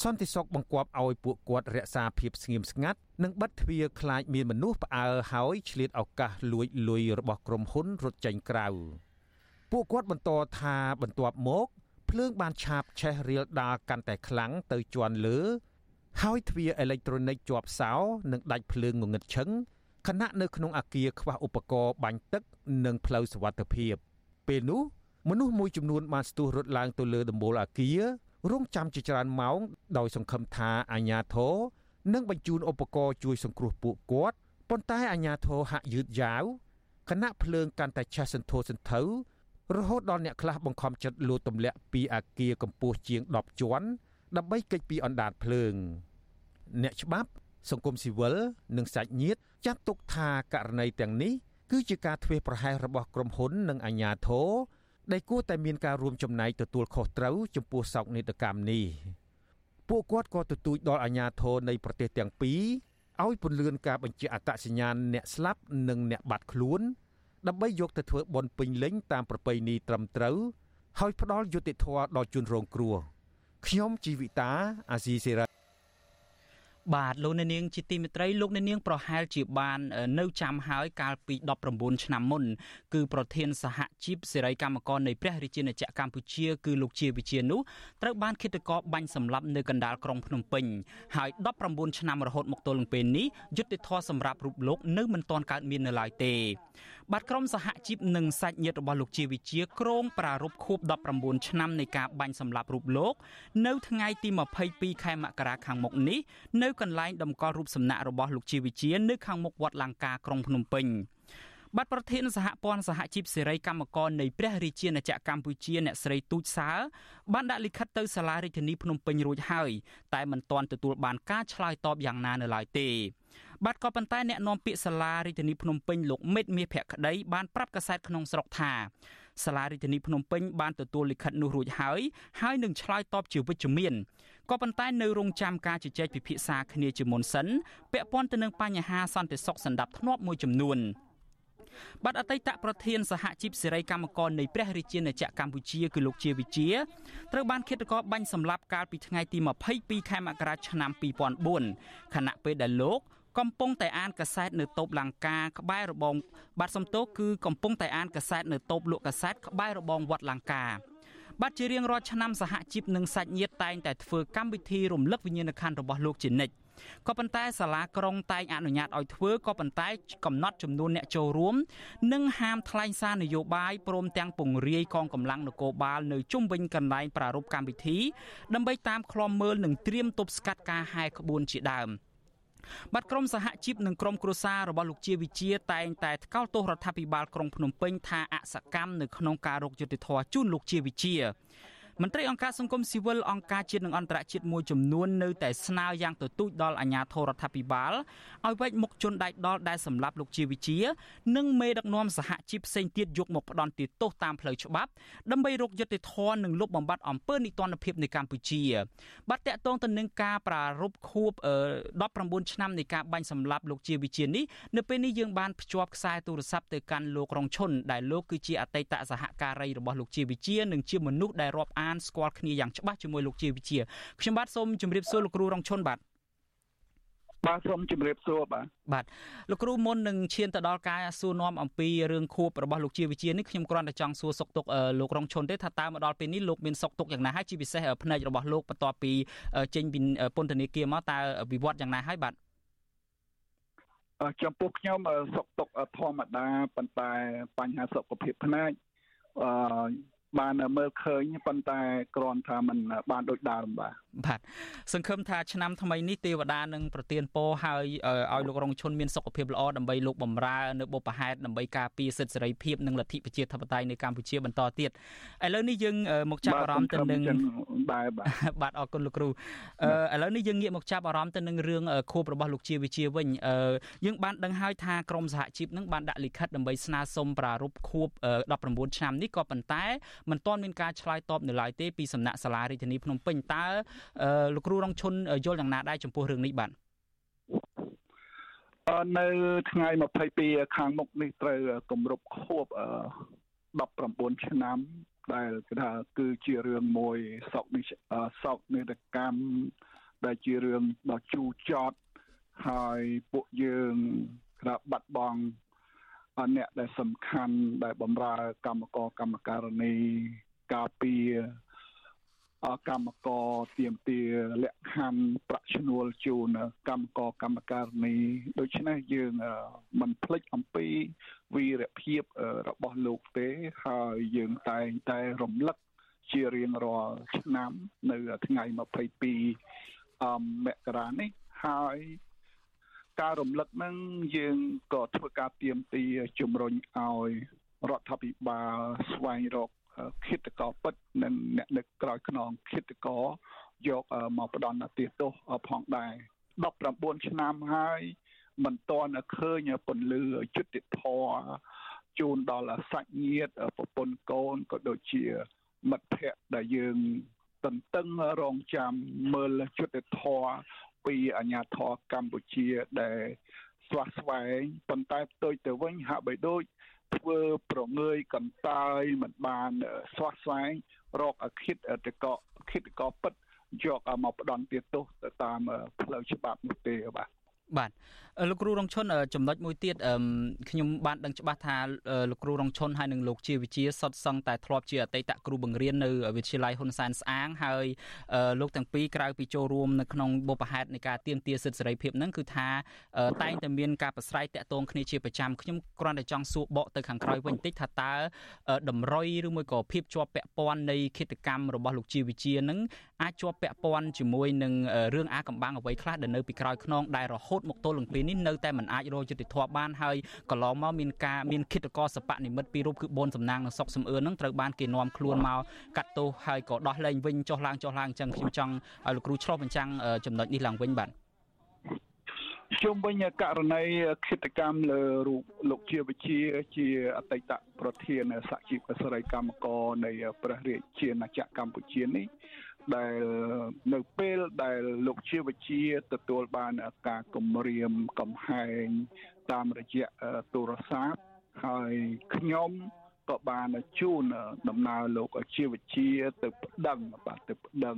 សន្តិសុខបង្គាប់ឲ្យពួកគាត់រក្សាភាពស្ងៀមស្ងាត់និងបិទទ្វារខ្លាចមានមនុស្សផ្អើលហើយឆ្លៀតឱកាសលួចលុយរបស់ក្រុមហ៊ុនរត់ចេញក្រៅពួកគាត់បន្តថាបន្ទាប់មកភ្លើងបានឆាបឆេះរៀលដាល់កាន់តែខ្លាំងទៅជាន់លើ ហើយទ្វារអេឡិចត្រូនិកជាប់សោនិងដាច់ភ្លើងងងឹតឈឹងខណៈនៅក្នុងអាគារខ្វះឧបករណ៍បាញ់ទឹក និងផ្លូវសុវត្ថិភាព ពេលនោះមនុស្សមួយចំនួនបានស្ទុះរត់ឡើងទៅលើដំបូលអាគារ រងចាំជាច្រើនម៉ោងដោយសង្ឃឹមថាអាញាធរនឹងបញ្ជូនឧបករណ៍ជួយសង្គ្រោះពួកគាត់ប៉ុន្តែអាញាធរហាក់យឺតយ៉ាវគណៈភ្លើងកាន់តែឆេះសន្ធោសន្ធៅរហូតដល់អ្នកខ្លះបង្ខំចិត្តលួចទម្លាក់ពីអាគារកម្ពស់ជាង10ជាន់ដើម្បីគេចពីអណ្ដាតភ្លើង អ្នកច្បាប់សង្គមស៊ីវិលនិងសាច់ញាតិចាត់ទុកថាករណីទាំងនេះគឺជាការធ្វេសប្រហែសរបស់ក្រុមហ៊ុននិងអាជ្ញាធរ ដែលគួរតែមានការរួមចំណែកទទួលខុសត្រូវចំពោះសោកនាដកម្មនេះពួកគាត់ក៏ទទូចដល់អាជ្ញាធរនៃប្រទេសទាំងពីរឲ្យពន្លឿនការបញ្ជាអត្តសញ្ញាណអ្នកស្លាប់និងអ្នកបាត់ខ្លួន ដើម្បីយកទៅធ្វើបន់ពេញលេញតាមប្រពៃណីត្រឹមត្រូវហើយផ្ដល់យុត្តិធម៌ដល់ជនរងគ្រោះខ្ញុំជីវិតាអាស៊ីសេរី បាទលោកអ្នកនាងជាទីមេត្រីលោកអ្នកនាងប្រហែលជាបាននៅចាំហើយកាលពី19ឆ្នាំមុនគឺប្រធានសហជីពសេរីកម្មករនៃព្រះរាជាណាចក្រកម្ពុជាគឺលោកជាវិជានោះត្រូវបានឃាតករបាញ់សម្លាប់នៅកណ្ដាលក្រុងភ្នំពេញហើយ19ឆ្នាំរហូតមកទល់នឹងពេលនេះយុទ្ធធរសម្រាប់រូបលោកនៅមិនទាន់កើតមាននៅឡើយទេ បាទក្រុមសហជីពនិងសាច់ញាតិរបស់លោកជាវិជាក្រងប្រារព្ធខួប19ឆ្នាំនៃការបាញ់សម្លាប់រូបលោក នៅថ្ងៃទី22ខែមករាខាងមុខនេះនៅកន្លែងតម្កល់រូបសំណាករបស់លោកជាវិជានៅខាងមុខវត្តលង្ការក្រុងភ្នំពេញបាទប្រធានសហព័ន្ធសហជីពសេរីកម្មករនៃព្រះរាជាណាចក្រកម្ពុជាអ្នកស្រីទូចសើបានដាក់លិខិតទៅសាលារាជធានីភ្នំពេញរួចហើយតែមិនទាន់ទទួលបានការឆ្លើយតបយ៉ាងណានៅឡើយទេ បាទក៏ប៉ុន្តែអ្នកនាំពាក្យសាលារាជធានីភ្នំពេញលោកមេតមាសភក្តីបានប្រាប់កាសែតក្នុងស្រុកថាសាលារាជធានីភ្នំពេញបានទទួលលិខិតនោះរួចហើយហើយនឹងឆ្លើយតបជាវិជ្ជមានក៏ប៉ុន្តែនៅរងចាំការជជែកពិភាក្សាគ្នាជាមុនសិនពាក់ព័ន្ធទៅនឹងបញ្ហាសន្តិសុខសណ្ដាប់ធ្នាប់មួយចំនួនបាទអតីតប្រធានសហជីពសេរីកម្មករនៃព្រះរាជាណាចក្រកម្ពុជាគឺលោកជាវិជាត្រូវបានឃាតករបាញ់សម្លាប់កាលពីថ្ងៃទី22ខែមករាឆ្នាំ2004ខណៈពេលដែលលោក កំពុងតែអានកសែតនៅតូបលង្កាក្បែររបងបាទសំទោគឺកំពុងតែអានកសែតនៅតូបលក់កសែតក្បែររបងវត្តលង្កាបាទជារៀងរាល់ឆ្នាំសហជីពនិងសាច់ញាតិតែងតែធ្វើកម្មវិធីរំលឹកវិញ្ញាណក្ខន្ធរបស់លោកជានិច្ចក៏ប៉ុន្តែសាលាក្រុងតែងអនុញ្ញាតឲ្យធ្វើក៏ប៉ុន្តែកំណត់ចំនួនអ្នកចូលរួម និងហាមថ្លែងសារនយោបាយព្រមទាំងពង្រាយកងកម្លាំងនគរបាលនៅជុំវិញកន្លែងប្រារព្ធកម្មវិធីដើម្បីតាមឃ្លាំមើលនិងត្រៀមទប់ស្កាត់ការហែកក្បួនជាដើម។ បាទក្រមសហជីពនិងក្រមគ្រួសាររបស់លោកជាវិជាតែងតែថ្កោលទោសរដ្ឋាភិបាលក្រុងភ្នំពេញថាអសកម្មនៅក្នុងការរកយុត្តិធម៌ជូនលោកជាវិជា មន្ត្រីអង្គការសង្គមស៊ីវិលអង្គការជាតិនិងអន្តរជាតិមួយចំនួននៅតែស្នើយ៉ាងទទូចដល់អាជ្ញាធររដ្ឋាភិបាលឲ្យវែកមុខជនដៃដល់ដែលសម្លាប់លោកជាវិជា និងមេដឹកនាំសហជីពផ្សេងទៀតយកមកផ្ដន់ទោសតាមផ្លូវច្បាប់ដើម្បីរកយុត្តិធម៌និងលុបបំបាត់អំពើនីតិរដ្ឋភាពនៅកម្ពុជា បាទតកតងទៅនឹងការប្រារព្ធខួប19ឆ្នាំនៃការបាញ់សម្លាប់លោកជាវិជានេះនៅពេលនេះយើងបានភ្ជាប់ខ្សែទូរស័ព្ទទៅកាន់លោករងឈុនដែលលោកគឺជាអតីតសហការីរបស់លោកជាវិជានិងជាមនុស្សដែលរាប់អានស្គាល់គ្នាយ៉ាងច្បាស់ជាមួយលោកជាវិជាខ្ញុំបាទសូមជម្រាបសួរលោកគ្រូរងឈុនបាទបាទសូមជម្រាបសួរបាទបាទលោកគ្រូមុននឹងឈានទៅដល់ការសួរនាំអំពីរឿងខួបរបស់លោកជាវិជានេះខ្ញុំគ្រាន់តែចង់សួរសុកទុកលោករងឈុនទេថាតើមកដល់ពេលនេះលោកមានសុកទុកយ៉ាងណាហើយជាពិសេសផ្នែករបស់លោកបន្ទាប់ពីចេញពីពន្ធនាគារមកតើវិវត្តយ៉ាងណាហើយបាទចំពោះខ្ញុំសុខទុក្ខធម្មតាប៉ុន្តែបញ្ហាសុខភាពភ្នែកអឺ បានមើលឃើញប៉ុន្តែគ្រាន់ថាมันបានដូចដើមបាទបាទសង្ឃឹមថាឆ្នាំថ្មីនេះទេវតានឹងប្រទានពរឲ្យឲ្យលោករងឈុនមានសុខភាពល្អដើម្បីលោកបំរើនៅបុព្វហេតុដើម្បីការពារសិទ្ធិសេរីភាពនិងលទ្ធិប្រជាធិបតេយ្យនៅកម្ពុជាបន្តទៀតឥឡូវនេះយើងមកចាប់អារម្មណ៍ទៅនឹងបាទបាទបាទអរគុណលោកគ្រូឥឡូវនេះយើងងាកមកចាប់អារម្មណ៍ទៅនឹងរឿងខួបរបស់លោកជាវិជាវិញយើងបានដឹងហើយថាក្រមសហជីពនឹងបានដាក់លិខិតដើម្បីស្នើសុំប្រារព្ធខួប19ឆ្នាំនេះក៏ប៉ុន្តែមិនទាន់មានការឆ្លើយតបនៅឡើយទេពីសំណាក់សាលារាជធានីភ្នំពេញតើលោកគ្រូរងឈុនយល់យ៉ាងណាដែរចំពោះរឿងនេះបាទនៅថ្ងៃ22ខាងមុខនេះត្រូវគម្រប់ខួប19ឆ្នាំដែលគេថាគឺជារឿងមួយសោកនេះសោកនេតកម្មដែលជារឿងដ៏ជូរចត់ហើយពួកយើងក្រាបបាត់បង់ អ្នកដែលសំខាន់ដែលបម្រើកម្មករកម្មការនីការពារកម្មករទៀមទាលក្ខខណ្ឌប្រាក់ឈ្នួលជូនកម្មករកម្មការនីដូច្នេះយើងមិនភ្លេចអំពីវីរភាពរបស់លោកទេហើយយើងតែងតែរំលឹកជារៀងរាល់ឆ្នាំនៅថ្ងៃ22មករានេះហើយ ការរំលឹកហ្នឹងយើងក៏ធ្វើការទៀមទីជំរុញឲ្យរដ្ឋាភិបាលស្វែងរកគិតកោពិតនិងអ្នកដឹកក្រោយខ្នងគិតកោយកមកផ្ដន់ទោសផងដែរ19ឆ្នាំហើយមិនតន់ឃើញពន្លឺយុទ្ធធរជូនដល់សាច់ញាតិប្រពន្ធកូនក៏ដូចជាមិត្តភ័ក្តិដែលយើង តន្ទឹងរងចាំមើលយុទ្ធធរ ពីអាញាធរកម្ពុជាដែលស្វះស្វែងប៉ុន្តែផ្ទុយទៅវិញហាក់បីដូចធ្វើប្រងើយកន្តើយមិនបានស្វះស្វែងរកអគិតតកគិតកពិតយកមកផ្ដន់ទាទោសទៅតាមផ្លូវច្បាប់នោះទេបាទបាទ លោកគ្រូរងឈុនចំណុចមួយទៀតខ្ញុំបានដឹងច្បាស់ថាលោកគ្រូរងឈុនហើយនិងលោកជាវិជាសុទ្ធសឹងតែធ្លាប់ជាអតីតគ្រូបង្រៀននៅវិទ្យាល័យហ៊ុនសែនស្អាងហើយលោកទាំងពីរក្រៅពីចូលរួមនៅក្នុងបុព្វហេតុនៃការទៀមទាសិទ្ធិសេរីភាពហ្នឹងគឺថាតែងតែមានការប្រស្រ័យតាក់ទងគ្នាជាប្រចាំខ្ញុំគ្រាន់តែចង់សួរបកទៅខាងក្រោយវិញបន្តិចថាតើតម្រុយឬមួយក៏ភាពជាប់ពាក់ព័ន្ធនៃគិតកម្មរបស់លោកជាវិជាហ្នឹងអាចជាប់ពាក់ព័ន្ធជាមួយនឹងរឿងអាកំបាំងអ្វីខ្លះដែលនៅពីក្រោយខ្នងដែលរហូតមកទល់នឹងពេលនេះនៅតែមិនអាចរកយុត្តិធម៌បានហើយកន្លងមកមានការមានគិតកោសបនិមិត្តពីរូបគឺបូនសំណាងនិងសុកសំអឿននឹងត្រូវបានគេនាំខ្លួនមកកាត់ទោសហើយក៏ដោះលែងវិញចុះឡើងចុះឡើងអញ្ចឹងខ្ញុំចង់ឲ្យលោកគ្រូឆ្លោះបញ្ចាំងចំណុចនេះឡើងវិញបាទជុំវិញករណីគិតកម្មលើរូបលោកជាវិជាជាអតីតប្រធានសហជីពសេរីកម្មករនៃព្រះរាជាណាចក្រកម្ពុជានេះ ដែលនៅពេលដែលលោកជាវិជាទទួលបានការគម្រាមកំហែងតាមរយៈទូរស័ព្ទហើយខ្ញុំក៏បានជូនដំណើរលោកជាវិជាទៅប្តឹងបាទទៅប្តឹង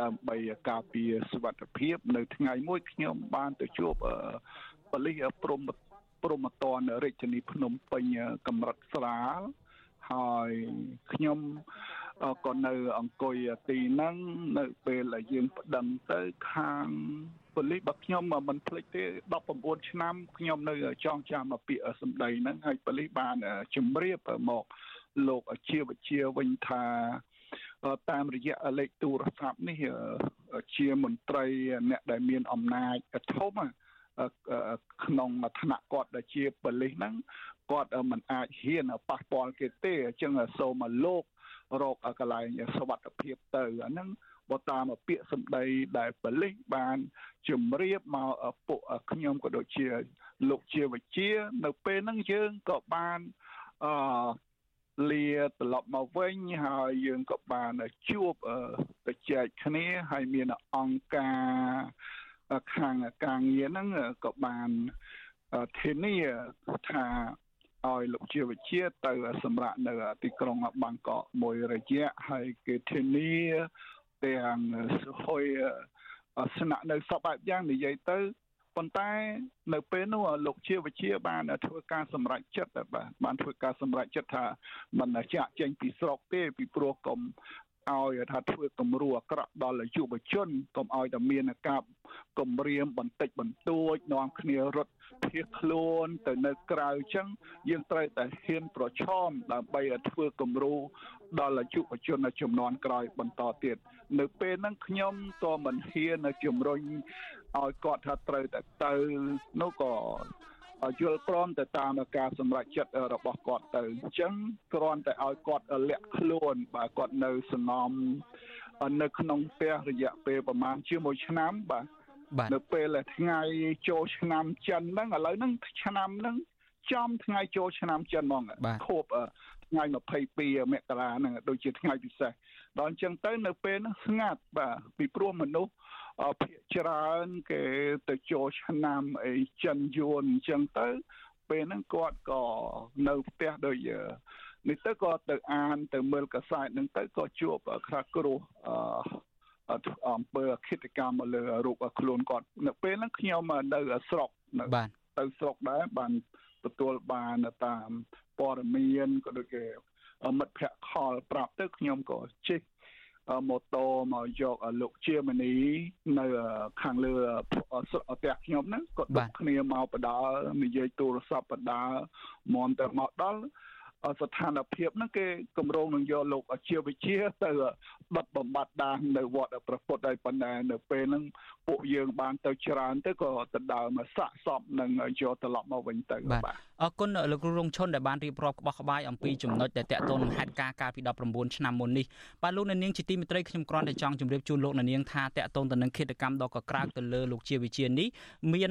ដើម្បីការពារសុវត្ថិភាព នៅថ្ងៃមួយខ្ញុំបានទៅជួបប៉ូលីសព្រំព្រំតនរាជធានីភ្នំពេញកម្រិតស្រាលហើយខ្ញុំ ក៏នៅអង្គុយទីហ្នឹងនៅពេលដែលយើងប្តឹងទៅខាងប៉ូលីសរបស់ខ្ញុំមិនភ្លេចទេ19ឆ្នាំខ្ញុំនៅចងចាំពាក្យសម្ដីហ្នឹងហើយប៉ូលីសបានជម្រាបមកលោកជាវិជាវិញថាតាមរយៈលេខទូរស័ព្ទនេះជាមន្ត្រីអ្នកដែលមានអំណាចធំក្នុងឋានៈគាត់ដែលជាប៉ូលីសហ្នឹងគាត់មិនអាចហ៊ានប៉ះពាល់គេទេអញ្ចឹងសូមឲ្យលោក រកកន្លែងសុវត្ថិភាពទៅអាហ្នឹងបើតាមពាក្យសម្ដីដែលប៉ូលីសបានជំរាបមកពួកខ្ញុំក៏ដូចជាលោកជាវិជា នៅពេលហ្នឹងយើងក៏បានអឺលាត្រឡប់មកវិញហើយយើងក៏បានជួបប្រជែកគ្នាហើយមានអង្គការខាងការងារហ្នឹងក៏បានធានាថា ឲ្យលោកជាវិជាទៅសម្រាប់នៅទីក្រុងបាងកកមួយរយៈហើយគេធានាទាំងសុហុយស្នាក់នៅសពបែបយ៉ាងនិយាយទៅប៉ុន្តែនៅពេលនោះលោកជាវិជាបានធ្វើការសម្រេចចិត្តបាទបានធ្វើការសម្រេចចិត្តថាមិនចាក់ចេញពីស្រុកទេពីព្រោះកុំ ឲ្យថាធ្វើគំរូអាក្រក់ដល់យុវជនកុំឲ្យតែមានការគំរាមបន្តិចបន្តួចនាំគ្នារត់ភៀសខ្លួនទៅនៅក្រៅអញ្ចឹងយើងត្រូវតែហ៊ានប្រឈមដើម្បីឲ្យធ្វើគំរូដល់យុវជនចំនួនក្រោយបន្តទៀតនៅពេលហ្នឹងខ្ញុំក៏មិនហ៊ានជំរុញឲ្យគាត់ថាត្រូវតែទៅនោះក៏ យល់ព្រមទៅតាមការសម្រេចចិត្តរបស់គាត់ទៅអញ្ចឹងគ្រាន់តែឲ្យគាត់លាក់ខ្លួនបើគាត់នៅសំណំនៅក្នុងផ្ទះរយៈពេលប្រហែលជាមួយឆ្នាំបាទនៅពេលថ្ងៃចូលឆ្នាំចិនហ្នឹងឥឡូវហ្នឹងឆ្នាំហ្នឹងចំថ្ងៃចូលឆ្នាំចិនហ្មងខួប ថ្ងៃ22មករាហ្នឹងដូចជាថ្ងៃពិសេសដល់អញ្ចឹងទៅនៅពេលហ្នឹងស្ងាត់បាទពីព្រោះមនុស្សភាកច្រើនគេទៅចូលឆ្នាំអីចិនយួនអញ្ចឹងទៅពេលហ្នឹងគាត់ក៏នៅផ្ទះដូចនេះទៅក៏ទៅអានទៅមើលកសែតហ្នឹងទៅក៏ជួបខ្រាគ្រោះអឺអំពើអគិតកម្មមកលើរូបខ្លួនគាត់នៅពេលហ្នឹងខ្ញុំនៅស្រុកនៅទៅស្រុកដែរបានទទួលបានតាម ព័ត៌មានក៏ដូចជាមិត្តភ័ក្តិខលប្រាប់ទៅខ្ញុំក៏ជិះម៉ូតូមកយកលោកជាមនីនៅខាងលើផ្ទះខ្ញុំហ្នឹងគាត់ដឹកគ្នាមកបដាល់និយាយទូរស័ព្ទបដាល់មមទៅមកដល់ ស្ថានភាពហ្នឹងគេកម្រងនឹងយកលោកអាជីវវិទ្យាទៅបិទបំបត្តិដាននៅវត្តព្រះពុទ្ធហើយប៉ុន្តែនៅពេលហ្នឹងពួកយើងបានទៅច្រើនទៅក៏ទៅដើមសាក់សពនឹងយកត្រឡប់មកវិញទៅបាទអរគុណលោកគ្រូរងឈុនដែលបានរៀបរាប់ក្បោះក្បាយអំពីចំណុចដែលតកតូននឹងហេតុការកាលពី19ឆ្នាំមុននេះបាទលោកអ្នកនាងជាទីមេត្រីខ្ញុំគ្រាន់តែចង់ជម្រាបជូនលោកអ្នកនាងថាតកតូនទៅនឹងគិតកម្មដ៏កក្រើកទៅលើលោកជាវិជានេះមាន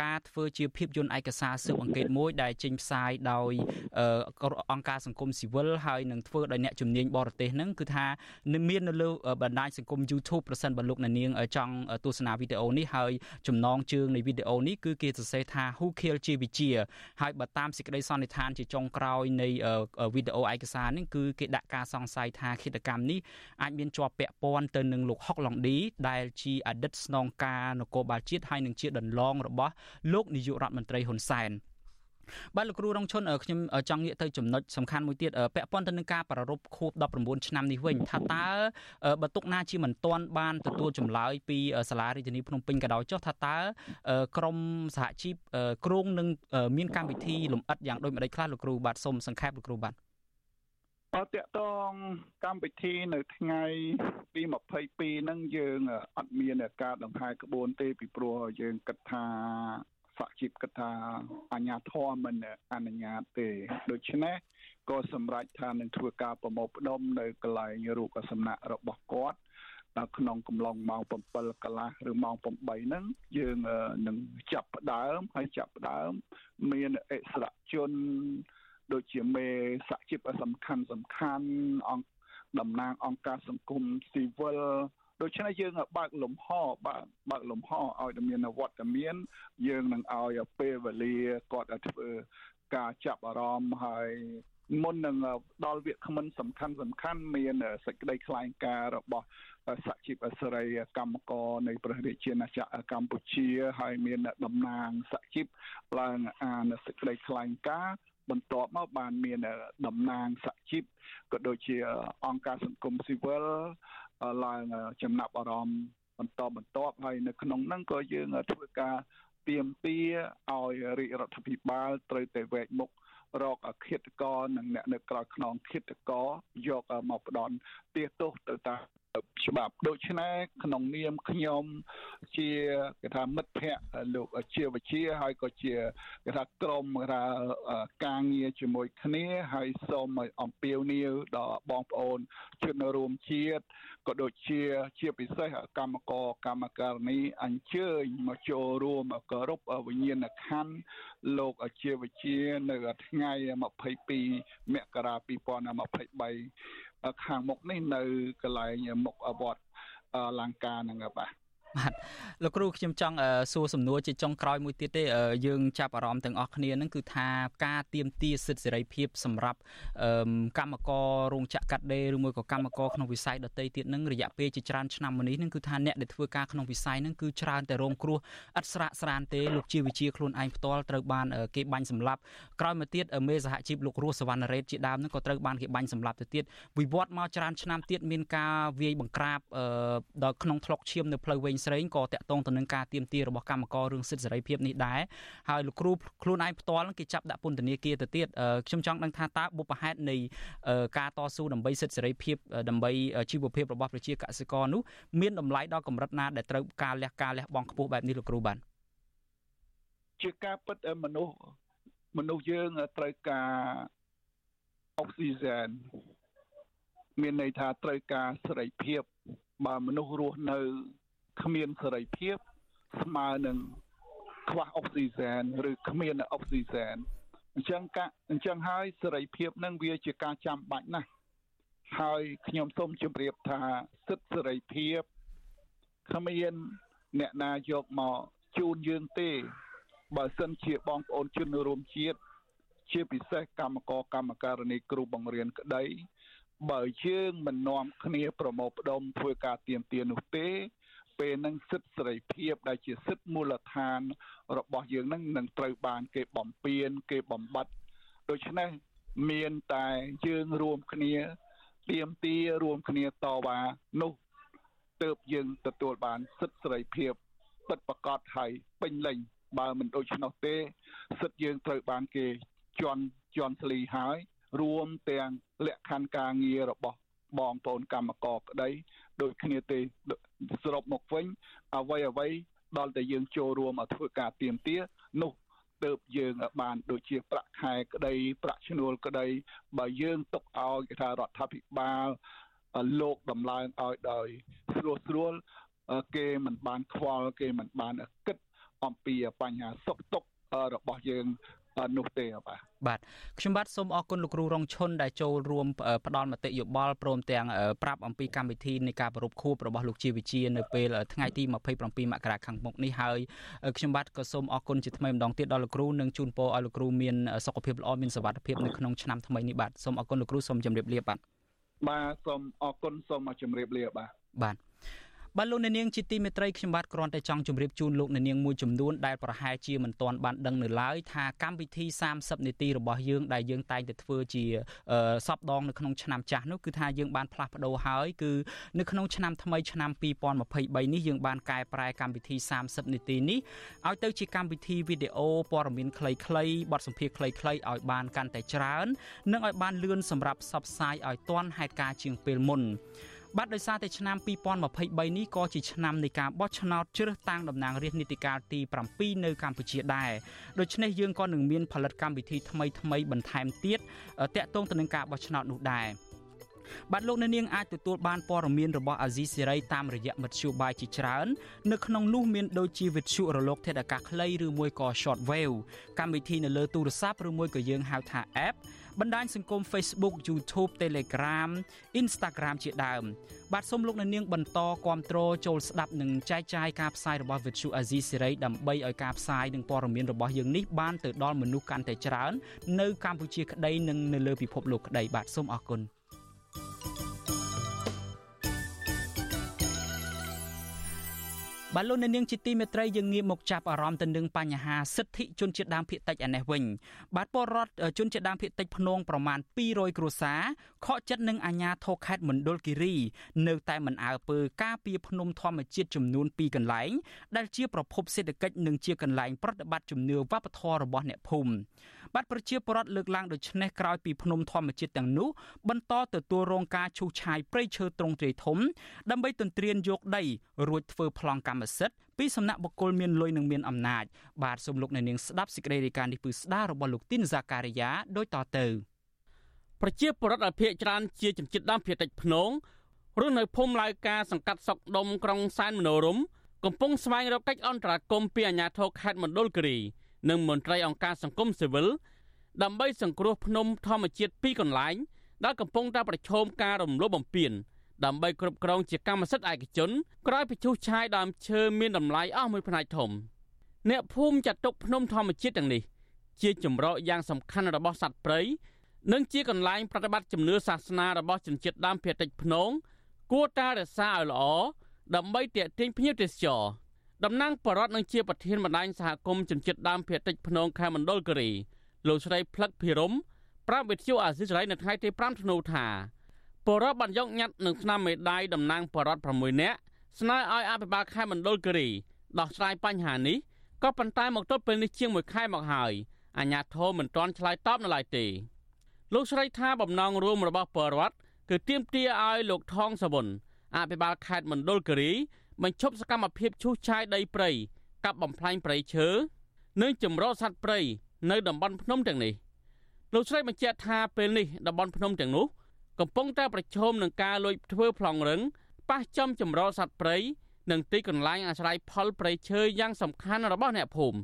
ការធ្វើជាភាពយន្តឯកសារស៊ើបអង្កេតមួយដែលចេញផ្សាយដោយអង្គការសង្គមស៊ីវិលហើយនឹងធ្វើដោយអ្នកជំនាញបរទេសហ្នឹងគឺថាមាននៅលើបណ្ដាញសង្គម YouTube ប្រសិនបើលោកអ្នកនាងចង់ទស្សនាវីដេអូនេះហើយចំណងជើងនៃវីដេអូនេះគឺគេសរសេរថា Who Killed ជាវិជាហើយបើតាមសេចក្តីសន្និដ្ឋានជាចុងក្រោយនៃវីដេអូឯកសារនេះគឺគេដាក់ការសង្ស័យថាឃាតកម្មនេះអាចមានជាប់ពាក់ព័ន្ធទៅនឹងលោកហុកឡុងឌីដែលជាអតីតស្នងការនគរបាលជាតិហើយនឹងជាដន្លងរបស់លោកនាយករដ្ឋមន្ត្រីហ៊ុនសែន បាទលោកគ្រូរងឈុនខ្ញុំចង់ងាកទៅចំណុចសំខាន់មួយទៀតពាក់ព័ន្ធទៅនឹងការប្រារព្ធខួប19ឆ្នាំនេះវិញថាតើបើទុកណាជាមិនទាន់បានទទួលចម្លើយពីសាលារាជធានីភ្នំពេញក៏ដោយចុះថាតើក្រមសហជីពគ្រងនឹងមានកម្មវិធីលំអិតយ៉ាងដូចម្តេចខ្លះលោកគ្រូបាទសូមសង្ខេបលោកគ្រូបាទអត់តកតងកម្មវិធីនៅថ្ងៃទី22ហ្នឹងយើងអត់មានការដង្ហែក្បួនទេពីព្រោះយើងគិតថា សហជីពគិតថាអាញាធមមិនអនុញ្ញាតទេដូច្នេះក៏សម្រេចថានឹងធ្វើការប្រមូលផ្ដុំនៅកន្លែងរូបសំណាក់របស់គាត់ដល់ក្នុងកំឡុងម៉ោង7កន្លះឬម៉ោង8ហ្នឹងយើងនឹងចាប់ផ្ដើមហើយចាប់ផ្ដើមមានអិសរាជជនដូចជាមេសហជីពសំខាន់សំខាន់អង្គតំណាងអង្គការសង្គមស៊ីវិល ដូច្នេះយើងបើកលំហបើកបើកលំហឲ្យតែមានវត្តមាន យើងនឹងឲ្យពេលវេលាគាត់ធ្វើការចាប់អារម្មណ៍ហើយមុននឹងដល់វាគ្មិនសំខាន់សំខាន់មានសេចក្តីថ្លែងការណ៍របស់សហជីពអសរីកម្មករនៃព្រះរាជាណាចក្រកម្ពុជា ហើយមានតំណាងសហជីពឡើងអានសេចក្តីថ្លែងការណ៍បន្ទាប់មកបានមានតំណាងសហជីពក៏ដូចជាអង្គការសង្គមស៊ីវិល ឡើងចំណាប់អារម្មណ៍បន្តបន្ទាប់ហើយនៅក្នុងហ្នឹងក៏យើងធ្វើការទៀមទាឲ្យរាជរដ្ឋាភិបាលត្រូវតែវែកមុខរកឃាតករនិងអ្នកនៅក្រៅខ្នងឃាតករយកមកផ្ដន់ទាទោសទៅតាម ច្បាប់ដូច្នេះក្នុងនាមខ្ញុំ ជាគេថាមិត្តភ័ក្តិលោកជាវិជាហើយក៏ជាគេថាក្រុមគេថាការងារជាមួយគ្នាហើយសូមឲ្យអំពាវនាវដល់បងប្អូនជនរួមជាតិក៏ដូចជាជាពិសេសកម្មករកម្មការិនីអញ្ជើញមកចូលរួមគោរពវិញ្ញាណក្ខន្ធលោកជាវិជានៅថ្ងៃ22មករា2023 ខាងមុខនេះនៅកន្លែងមុខវត្តលង្ការហ្នឹងបាទ បាទលោកគ្រូខ្ញុំចង់សួរសំណួរជាចុងក្រោយមួយទៀតទេយើងចាប់អារម្មណ៍ទាំងអស់គ្នានឹងគឺថាការទៀមទាសិទ្ធិសេរីភាពសម្រាប់កម្មកររោងចក្រកាត់ដេរឬមួយក៏កម្មករក្នុងវិស័យដទៃទៀតនឹងរយៈពេលជាច្រើនឆ្នាំមកនេះនឹងគឺថាអ្នកដែលធ្វើការក្នុងវិស័យនឹងគឺច្រើនតែរងគ្រោះឥតស្រាកស្រានទេលោកជាវិជាខ្លួនឯងផ្ទាល់ត្រូវបានគេបាញ់សម្លាប់ក្រោយមកទៀតមេសហជីពលោករស់សវណ្ណរ៉េតជាដើមនឹងក៏ត្រូវបានគេបាញ់សម្លាប់ទៅទៀតវិវត្តមកច្រើនឆ្នាំទៀតមានការវាយបង្ក្រាបដល់ក្នុងថ្លុកឈាមនៅផ្លូវវែងស្រេងក៏តាក់ទងទៅនឹងការទៀមទារបស់កម្មកររឿងសិទ្ធិសេរីភាពនេះដែរហើយលោកគ្រូខ្លួនឯងផ្ទាល់គេចាប់ដាក់ពន្ធនាគារទៅទៀតខ្ញុំចង់ដឹងថាតើបុព្វហេតុនៃការតស៊ូដើម្បីសិទ្ធិសេរីភាពដើម្បីជីវភាពរបស់ប្រជាកសិករនោះមានតម្លៃដល់កម្រិតណាដែលត្រូវការលះការលះបង់ខ្ពស់បែបនេះលោកគ្រូបាទជាការពិតមនុស្សមនុស្សយើងត្រូវការអុកស៊ីហ្សែនមានន័យថាត្រូវការសេរីភាព បើមនុស្សរស់នៅ គ្មានសេរីភាពស្មើនឹងខ្វះអុកស៊ីហ្សែនឬគ្មានអុកស៊ីហ្សែនអញ្ចឹងកាអញ្ចឹងហើយសេរីភាពនឹងវាជាការចាំបាច់ណាស់ហើយខ្ញុំសូមជម្រាបថាសិទ្ធិសេរីភាពគ្មានអ្នកណាយកមកជូនយើងទេ បើសិនជាបងប្អូនជនរួមជាតិជាពិសេសកម្មករកម្មការនីគ្រូបង្រៀនក្តី បើយើងមិននាំគ្នាប្រមូលផ្ដុំធ្វើការទៀមទានោះទេ ពេលហ្នឹងសិទ្ធិសេរីភាពដែលជាសិទ្ធិមូលដ្ឋាន របស់យើងនឹងនឹងត្រូវបាន គេបំពេញគេបំបត្តិដូច្នេះមានតែយើងរួមគ្នាទៀមទារួមគ្នាតវ៉ានោះទើបយើងទទួលបានសិទ្ធិសេរីភាពពិតប្រាកដហើយពេញលេញបើមិនដូច្នោះទេ សិទ្ធិយើងត្រូវបានគេជន់ជន់ស្លីហើយ រួមទាំងលក្ខខណ្ឌការងាររបស់បងប្អូនកម្មករក្តីដូចគ្នាទេ សរុបមកវិញអ្វីអ្វីដល់តែយើងចូលរួមធ្វើការទៀមទានោះទើបយើងបានដូចជាប្រាក់ខែក្តីប្រាក់ឈ្នួលក្តីបើយើងទុកឲ្យគេថារដ្ឋាភិបាលលោកដំឡើងឲ្យដោយស្រួលស្រួលគេមិនបានខ្វល់គេមិនបានគិតអំពីបញ្ហាសុខទុក្ខរបស់យើង នោះទេបាទបាទខ្ញុំបាទសូមអរគុណលោកគ្រូរងឈុនដែលចូលរួមផ្ដល់មតិយោបល់ព្រមទាំងប្រាប់អំពីកម្មវិធីនៃការប្រ rup ខួបរបស់លោកជាវិជានៅពេលថ្ងៃទី27មករាខាងមុខនេះហើយខ្ញុំបាទក៏សូមអរគុណជាថ្មីម្ដងទៀតដល់លោកគ្រូនិងជូនពរឲ្យលោកគ្រូមានសុខភាពល្អមានសុវត្ថិភាពនៅក្នុងឆ្នាំថ្មីនេះបាទសូមអរគុណលោកគ្រូសូមជម្រាបលាបាទបាទសូមអរគុណសូមជម្រាបលាបាទបាទ បាទលោកអ្នកនាងជាទីមេត្រីខ្ញុំបាទគ្រាន់តែចង់ជម្រាបជូនលោកអ្នកនាងមួយចំនួនដែលប្រហែលជាមិនទាន់បានដឹងនៅឡើយថាកម្មវិធី30នាទីរបស់យើងដែលយើងតែងតែធ្វើជាសពដងនៅក្នុងឆ្នាំចាស់នោះគឺថាយើងបានផ្លាស់ប្ដូរហើយគឺនៅក្នុងឆ្នាំថ្មីឆ្នាំ2023នេះយើងបានកែប្រែកម្មវិធី30នាទីនេះឲ្យទៅជាកម្មវិធីវីដេអូព័ត៌មានខ្លីៗបទសម្ភាសន៍ខ្លីៗឲ្យបានកាន់តែច្រើន និងឲ្យបានលឿនសម្រាប់ផ្សព្វផ្សាយឲ្យទាន់ហេតុការណ៍ជាងពេលមុន បាទដោយសារតែឆ្នាំ2023នេះក៏ជាឆ្នាំនៃការបោះឆ្នោតជ្រើសតាំងតំណាងរាស្ត្រនីតិកាលទី7នៅកម្ពុជាដែរដូច្នេះយើងក៏នឹងមានផលិតកម្មវិធីថ្មីថ្មីបន្ថែមទៀតតាក់ទងទៅនឹងការបោះឆ្នោតនោះដែរបាទលោកអ្នកនាងអាចទទួលបានព័ត៌មានរបស់អាស៊ីសេរីតាមរយៈមធ្យោបាយជាច្រើននៅក្នុងនោះមានដូចជាវិទ្យុរលកធាតុអាកាសខ្លីឬមួយក៏ short wave កម្មវិធីនៅលើទូរស័ព្ទឬមួយក៏យើងហៅថា app បណ្ដាញសង្គម Facebook YouTube Telegram Instagram ជាដើម បាទសូមលោកអ្នកនាងបន្តគាំទ្រចូលស្ដាប់និងចែកចាយការផ្សាយរបស់ Vuthu Azizi Serai ដើម្បីឲ្យការផ្សាយនិងព័ត៌មានរបស់យើងនេះបានទៅដល់មនុស្សកាន់តែច្រើន នៅកម្ពុជាក្តីនិងនៅលើពិភពលោកក្តីបាទសូមអរគុណ បាទលោកអ្នកនាងជាទីមេត្រីយើងងាកមកចាប់អារម្មណ៍ទៅនឹងបញ្ហាសិទ្ធិជនជាតិដើមភាគតិចឯនេះវិញបាទពលរដ្ឋជនជាតិដើមភាគតិចភ្នងប្រមាណ200គ្រួសារខកចិត្តនឹងអាជ្ញាធរខេត្តមណ្ឌលគិរីនៅតែមិនអើពើការពារភ្នំធម្មជាតិចំនួន2កន្លែងដែលជាប្រភពសេដ្ឋកិច្ចនិងជាកន្លែងប្រតិបត្តិជំនឿវប្បធម៌របស់អ្នកភូមិ បាទប្រជាពលរដ្ឋលើកឡើងដូចនេះក្រោយពីភ្នំធម្មជាតិទាំងនោះបន្តទទួលរងការឈូសឆាយព្រៃឈើទ្រង់ទ្រាយធំ ដើម្បីទន្ទ្រានយកដីរួចធ្វើប្លង់កម្មសិទ្ធិពីសំណាក់បុគ្គលមានលុយនិងមានអំណាចបាទសូមលោកអ្នកនាងស្ដាប់សេចក្តីរាយការណ៍នេះពឺស្ដាររបស់លោកទីនហ្សាការីយ៉ាដូចតទៅប្រជាពលរដ្ឋអភិជាច្រើនជាជនជាតិដើមភាគតិចភ្នងរស់នៅភូមិឡាយការសង្កាត់សុកដុំក្រុងសែនមនោរមកំពុងស្វែងរកកិច្ចអន្តរាគមន៍ពីអាជ្ញាធរខេត្តមណ្ឌលគិរី និងមន្ត្រីអង្គការសង្គមស៊ីវិលដើម្បីសង្គ្រោះភ្នំធម្មជាតិពីរកន្លែងដែលកំពុងតែប្រឈមការរំលោភបំពានដើម្បីគ្រប់គ្រងជាកម្មសិទ្ធិឯកជនក្រោយពីឈូសឆាយដើមឈើមានតម្លៃអស់មួយផ្នែកធំអ្នកភូមិចាត់ទុកភ្នំធម្មជាតិទាំងនេះជាជំរកយ៉ាងសំខាន់របស់សត្វព្រៃនិងជាកន្លែងប្រតិបត្តិជំនឿសាសនារបស់ជនជាតិដើមភាគតិចភ្នងគួរតែរក្សាឲ្យល្អដើម្បីទាក់ទាញភ្ញៀវទេសចរ តំណាងបរដ្ឋនឹងជាប្រធានបណ្ដាញសហគមន៍ជនជាតិដើមភាគតិចភ្នងខេមណ្ឌលគិរីលោកស្រីផ្លឹកភិរមប្រាប់វិទ្យុអាស៊ីសេរីនៅថ្ងៃទី5ធ្នូថាបរដ្ឋបានយកញត្តិនឹងស្នាមមេដាយតំណាងបរដ្ឋ6នាក់ស្នើឲ្យអភិបាលខេមណ្ឌលគិរីដោះស្រាយបញ្ហានេះក៏ប៉ុន្តែមកទល់ពេលនេះជាង1ខែមកហើយអាជ្ញាធរមិនទាន់ឆ្លើយតបនៅឡើយទេលោកស្រីថាបំណងរួមរបស់បរដ្ឋគឺទាមទារឲ្យលោកថងសវុនអភិបាលខេត្តមណ្ឌលគិរី បញ្ឈប់សកម្មភាពឈូសឆាយដីព្រៃកាប់បំផ្លាញព្រៃឈើនិងចម្រោះសត្វព្រៃនៅតំបន់ភ្នំទាំងនេះលោកស្រីបញ្ជាក់ថាពេលនេះតំបន់ភ្នំទាំងនោះកំពុងតែប្រឈមនឹងការលួចធ្វើប្លង់រឹងប៉ះចំចម្រោះសត្វព្រៃនិងទីកន្លែងអាស្រ័យផលព្រៃឈើយ៉ាងសំខាន់របស់អ្នកភូមិ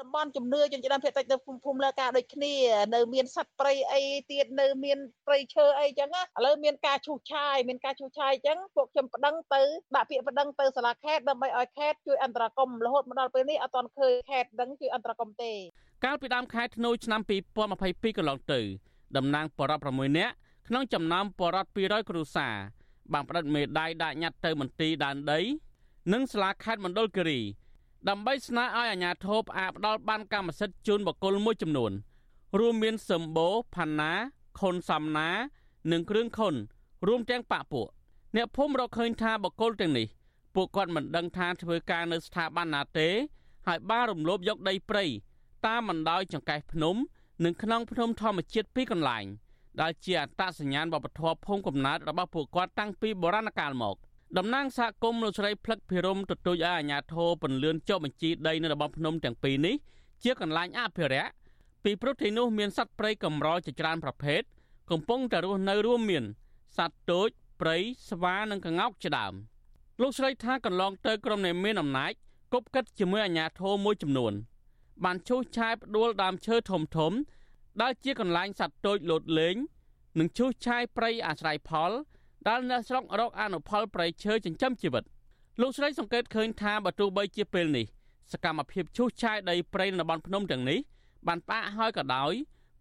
តំបន់ជំនឿជនជាតិដើមភាគតិចនៅភូមិលើការដូចគ្នានៅមានសត្វព្រៃអីទៀតនៅមានព្រៃឈើអីចឹងណាឥឡូវមានការឈូសឆាយមានការឈូសឆាយចឹងពួកខ្ញុំប្តឹងទៅដាក់ពាក្យប្តឹងទៅសាលាខេត្តដើម្បីឲ្យខេត្តជួយអន្តរាគមន៍រហូតមកដល់ពេលនេះអត់ទាន់ឃើញខេត្តដឹងជួយអន្តរាគមន៍ទេកាលពីដើមខែធ្នូឆ្នាំ2022កន្លងទៅតំណាងបរដ្ឋ6នាក់ក្នុងចំណោមបរដ្ឋ200គ្រួសារបានផ្តិតមេដាយដាក់ញត្តិទៅមន្ទីរដែនដី និងសាលាខេត្តមណ្ឌលគិរី ដើម្បីស្នើឲ្យអាជ្ញាធរផ្អាកផ្ដាល់បានកម្មសិទ្ធិជូនបកគលមួយចំនួន រួមមានសម្បូផាណាខុនសំណា និងគ្រឿងខុន រួមទាំងបាក់ពួកអ្នកភូមិរកឃើញថាបកគលទាំងនេះពួកគាត់មិនដឹងថាធ្វើការនៅស្ថាប័នណាទេ ហើយបានរំលោភយកដីព្រៃតាមបណ្ដោយចង្កេះភ្នំ និងក្នុងភ្នំធម្មជាតិពីរកន្លែងដែលជាអត្តសញ្ញាណវប្បធម៌ភូមិកំណើតរបស់ពួកគាត់តាំងពីបុរាណកាលមក។ តំណាងសហគមន៍លោកស្រីផ្លឹកភិរមទទូចឲ្យអាជ្ញាធរពន្លឿនចុះបញ្ជីដីនៅតំបន់ភ្នំទាំងពីរនេះជាកន្លែងអភិរក្សពីព្រោះទីនោះមានសត្វព្រៃកម្រជាច្រើនប្រភេទកំពុងតែរស់នៅរួមមានសត្វទោចព្រៃស្វានិងក្ងោកជាដើមលោកស្រីថាកន្លងទៅក្រុមនៃមានអំណាចគប់កិតជាមួយអាជ្ញាធរមួយចំនួន បានឈូសឆាយផ្ដួលដើមឈើធំធំដែលជាកន្លែងសត្វទោចលោតលេងនិងឈូសឆាយព្រៃអាស្រ័យផល ដែលអ្នកស្រុករកអនុផលប្រៃឈើចិញ្ចឹមជីវិតលោកស្រីសង្កេតឃើញថាបើទោះបីជាពេលនេះសកម្មភាពឈូសឆាយដីព្រៃនៅតំបន់ភ្នំទាំងនេះបានផ្អាកហើយក៏ដោយ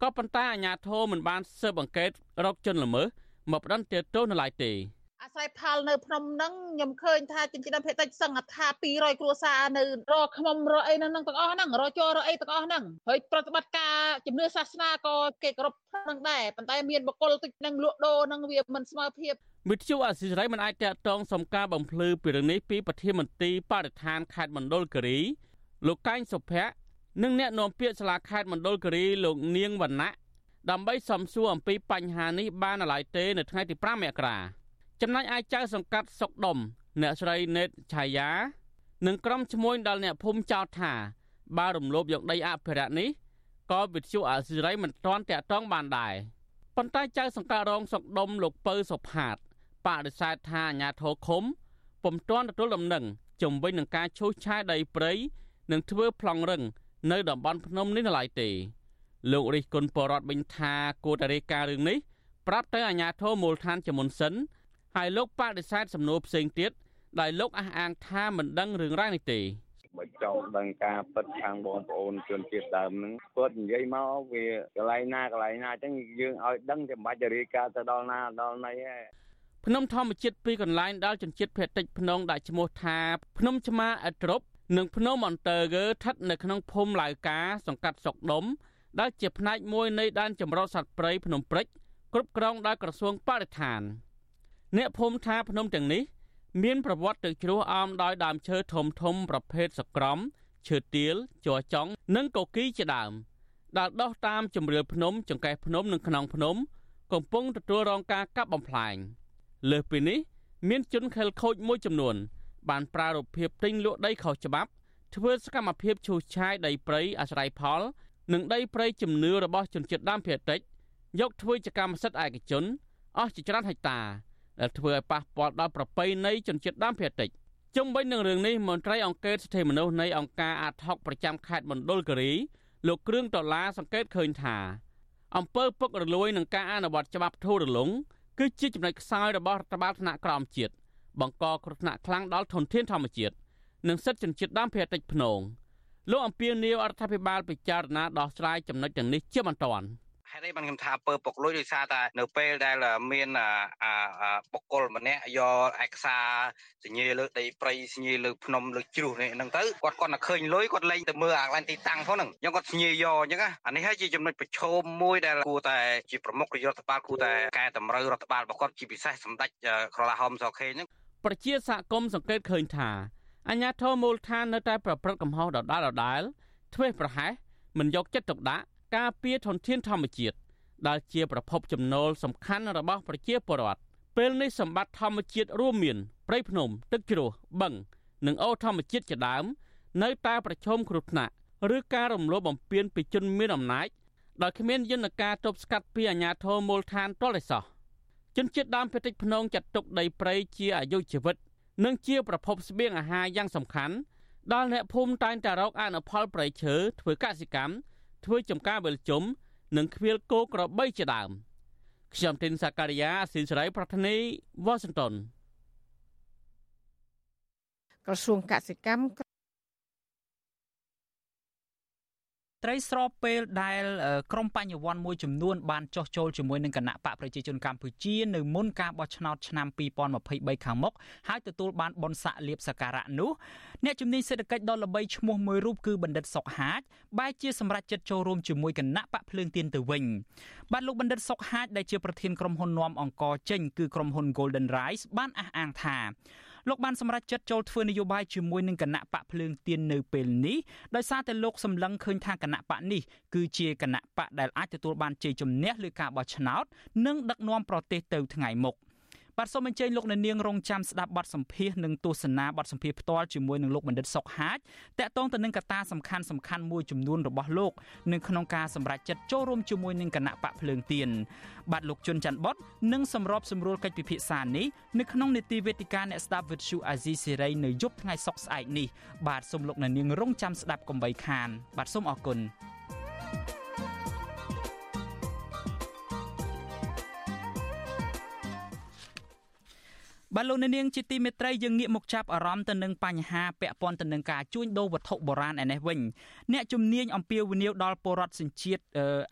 ក៏ប៉ុន្តែអាជ្ញាធរមិនបានស៊ើបអង្កេតរកជនល្មើសមកផ្ដន្ទាទោសនៅឡើយទេ អាស្រ័យផលនៅភ្នំហ្នឹងខ្ញុំឃើញថាចិញ្ចឹមភេតិចសង្កថា200គ្រួសារនៅរកខ្មុំរកអីហ្នឹងទាំងអស់ហ្នឹងរកចូលរកអីទាំងអស់ហ្នឹងហើយប្រតិបត្តិការជំនឿសាសនាក៏គេគោរពហ្នឹងដែរប៉ុន្តែមានបកគលទឹកនឹងលក់ដូរហ្នឹងវាមិនស្មើភាពវិទ្យុអសិរ័យមិនអាចតតងសំការបំភ្លឺពីរឿងនេះពីប្រធានមន្ត្រីបរិស្ថានខេត្តមណ្ឌលគិរីលោកកែងសុភ័ក្រនិងអ្នកនាំពាក្យសាលាខេត្តមណ្ឌលគិរីលោកនាងវណ្ណៈដើម្បីសំសួរអំពីបញ្ហានេះបាននៅឡើយទេនៅថ្ងៃទី5មករា ចំណែកឯចៅសង្កាត់សុកដុំអ្នកស្រីណេតឆាយានិងក្រុមឈ្មួញដល់អ្នកភូមិចោទថាបើរំលោភយកដីអភិរក្សនេះក៏វិទ្យុអសិរ័យមិនទាន់តាក់ទងបានដែរប៉ុន្តែចៅសង្កាត់រងសុកដុំលោកពៅសុផាតបដិសេធថាអាញាធរឃុំពុំទាន់ទទួលដំណឹងជំវិញនឹងការឈូសឆាយដីព្រៃនិងធ្វើប្លង់រឹងនៅតំបន់ភ្នំនេះនៅឡើយទេលោករិះគន់បរដ្ឋវិញថាគួរតែរាយការណ៍រឿងនេះប្រាប់ទៅអាជ្ញាធរមូលដ្ឋានជាមុនសិន ហើយលោកបដិសេធសំណួរផ្សេងទៀតដែលលោកអះអាងថាមិនដឹងរឿងរ៉ាវនេះទេបើចង់ដឹងការពិតខាងបងប្អូនជនជាតិដើមហ្នឹងគាត់និយាយមកវាកន្លែងណាកន្លែងណាអញ្ចឹងយើងឲ្យដឹងតែមិនបាច់រាយការណ៍ទៅដល់ណាដល់ណីទេភ្នំធម្មជាតិពីរកន្លែងដែលជនជាតិភាគតិចភ្នំដាក់ឈ្មោះថាភ្នំឆ្មាអត្រុបនិងភ្នំអន្តើកើស្ថិតនៅក្នុងភូមិឡាវកាសង្កាត់សុកដុំដែលជាផ្នែកមួយនៃដែនចម្រុះសត្វព្រៃភ្នំព្រិចគ្រប់គ្រងដោយក្រសួងបរិស្ថាន អ្នកភូមិថាភ្នំទាំងនេះ មានប្រវត្តិទៅជ្រោះអមដោយដើមឈើធំធំប្រភេទសក្រំឈើទាលជ័រចង់និងកគីជាដើមដែលដុះតាមជំរឿភ្នំ ចង្កេះភ្នំនិងខ្នងភ្នំ កំពុងទទួលរងការកាប់បំផ្លាញ។លើសពីនេះ មានជនខិលខូចមួយចំនួន បានប្រើរូបភាពទិញលក់ដីខុសច្បាប់ ធ្វើសកម្មភាពឈូសឆាយដីព្រៃអាស្រ័យផល និងដីព្រៃជំនឿរបស់ជនជាតិដើមភាគតិចយកធ្វើជាកម្មសិទ្ធិឯកជនអស់ជាច្រើនហិកតា ដែលធ្វើឲ្យប៉ះពាល់ដល់ប្រពៃណីជនជាតិដើមភាគតិចជុំវិញនឹងរឿងនេះមន្ត្រីអង្គការសិទ្ធិមនុស្សនៃអង្គការអាតហុកប្រចាំខេត្តមណ្ឌលគិរីលោកគ្រឿងដុល្លារសង្កេតឃើញថាអំពើពុករលួយនឹងការអនុវត្តច្បាប់ធូររលុងគឺជាចំណុចខ្សោយរបស់រដ្ឋបាលថ្នាក់ក្រោមជាតិបង្កគ្រោះថ្នាក់ខ្លាំងដល់ធនធានធម្មជាតិនិងសិទ្ធិជនជាតិដើមភាគតិចភ្នងលោកអំពីនីវរដ្ឋាភិបាលពិចារណាដោះស្រាយចំណុចទាំងនេះជាបន្ត ហេតុអីបានខ្ញុំថាពើពុកលួយដោយសារតែនៅពេលដែលមានបុគ្គលម្នាក់យកឯកសារសញ្ញាលើដីព្រៃសញ្ញាលើភ្នំលើជ្រោះនេះហ្នឹងទៅគាត់គាត់តែឃើញលុយគាត់លែងទៅមើលអាកន្លែងទីតាំងផងហ្នឹងអញ្ចឹងគាត់សញ្ញាយកអញ្ចឹងអានេះហើយជាចំណុចប្រឈមមួយដែលគួរតែជាប្រមុខរដ្ឋបាលគួរតែកែតម្រូវរដ្ឋបាលរបស់គាត់ជាពិសេសសម្ដេចក្រឡាហោមសខេហ្នឹងប្រជាសហគមន៍សង្កេតឃើញថាអាញាធរមូលដ្ឋាននៅតែប្រព្រឹត្តកំហុសដដែលដដែលធ្វេសប្រហែសមិនយកចិត្តទុកដាក់ ការពារធនធានធម្មជាតិដែលជាប្រភពចំណូលសំខាន់របស់ប្រជាពលរដ្ឋពេលនេះសម្បត្តិធម្មជាតិរួមមានព្រៃភ្នំ ទឹកជ្រោះបឹងនិងអូរធម្មជាតិជាដើម នៅតែប្រឈមគ្រោះថ្នាក់ឬការរំលោភបំពានពីជនមានអំណាចដោយគ្មានយន្តការទប់ស្កាត់ពីអាជ្ញាធរមូលដ្ឋានទាល់តែសោះជនជាតិដើមភាគតិចភ្នងចាត់ទុកដីព្រៃជាអាយុជីវិត និងជាប្រភពស្បៀងអាហារយ៉ាងសំខាន់ដល់អ្នកភូមិតែងតែរកអនុផលព្រៃឈើធ្វើកសិកម្ម ធ្វើចំការវិលជុំនិងខ្វៀលគោក្របីជាដើមខ្ញុំទីនសាការីយ៉ាស៊ីសេរីប្រធានីវ៉ាស៊ីនតោនក្រសួងកសិកម្ម ត្រីស្របពេលដែលក្រមបញ្ញវន្តមួយចំនួនបានចោះចូលជាមួយនឹងគណៈបកប្រជាជនកម្ពុជានៅមុនការបោះឆ្នោតឆ្នាំ2023ខាងមុខហើយទទួលបានបនស័កលៀបសក្ការៈនោះអ្នកជំនាញសេដ្ឋកិច្ចដ៏ល្បីឈ្មោះមួយរូបគឺបណ្ឌិតសុកហាជបែរជាសម្រាប់ចិត្តចូលរួមជាមួយគណៈបកភ្លើងទៀនទៅវិញបាទលោកបណ្ឌិតសុកហាជដែលជាប្រធានក្រុមហ៊ុននាំអង្គចេញគឺក្រុមហ៊ុន Golden Rise បានអះអាងថា លោកបានសម្រេចចិត្តចូលធ្វើនយោបាយជាមួយនឹងគណៈបកភ្លើងទៀននៅពេលនេះដោយសារតែលោកសម្លឹងឃើញថាគណៈបកនេះគឺជាគណៈបកដែលអាចទទួលបានជ័យជំនះលើការបោះឆ្នោត និងដឹកនាំប្រទេសទៅថ្ងៃមុខ។ បាទសូមអញ្ជើញលោកអ្នកនាងរងចាំស្ដាប់បទសម្ភាសនិងទស្សនាបទសម្ភាសផ្ទាល់ជាមួយនឹងលោកបណ្ឌិតសុកហាជតកតងទៅនឹងកត្តាសំខាន់សំខាន់មួយចំនួនរបស់លោកនៅក្នុងការសម្រេចចិត្តចូលរួមជាមួយនឹងគណៈបកភ្លើងទៀនបាទលោកជុនច័ន្ទបតនឹងសម្របសម្រួលកិច្ចពិភាក្សានេះនៅក្នុងនេតិវេទិកាអ្នកស្ដាប់វិទ្យុអាស៊ីសេរីនៅយប់ថ្ងៃសុក្រស្អែកនេះបាទសូមលោកអ្នកនាងរងចាំស្ដាប់កំបីខាន បាទសូមអរគុណ thank you បាទលោកនាងជាទីមេត្រីយើងងាកមកចាប់អារម្មណ៍ទៅនឹងបញ្ហាពាក់ព័ន្ធទៅនឹងការជួញដូរវត្ថុបុរាណឯនេះវិញអ្នកជំនាញអំពាវនាវដល់ពលរដ្ឋសញ្ជាតិ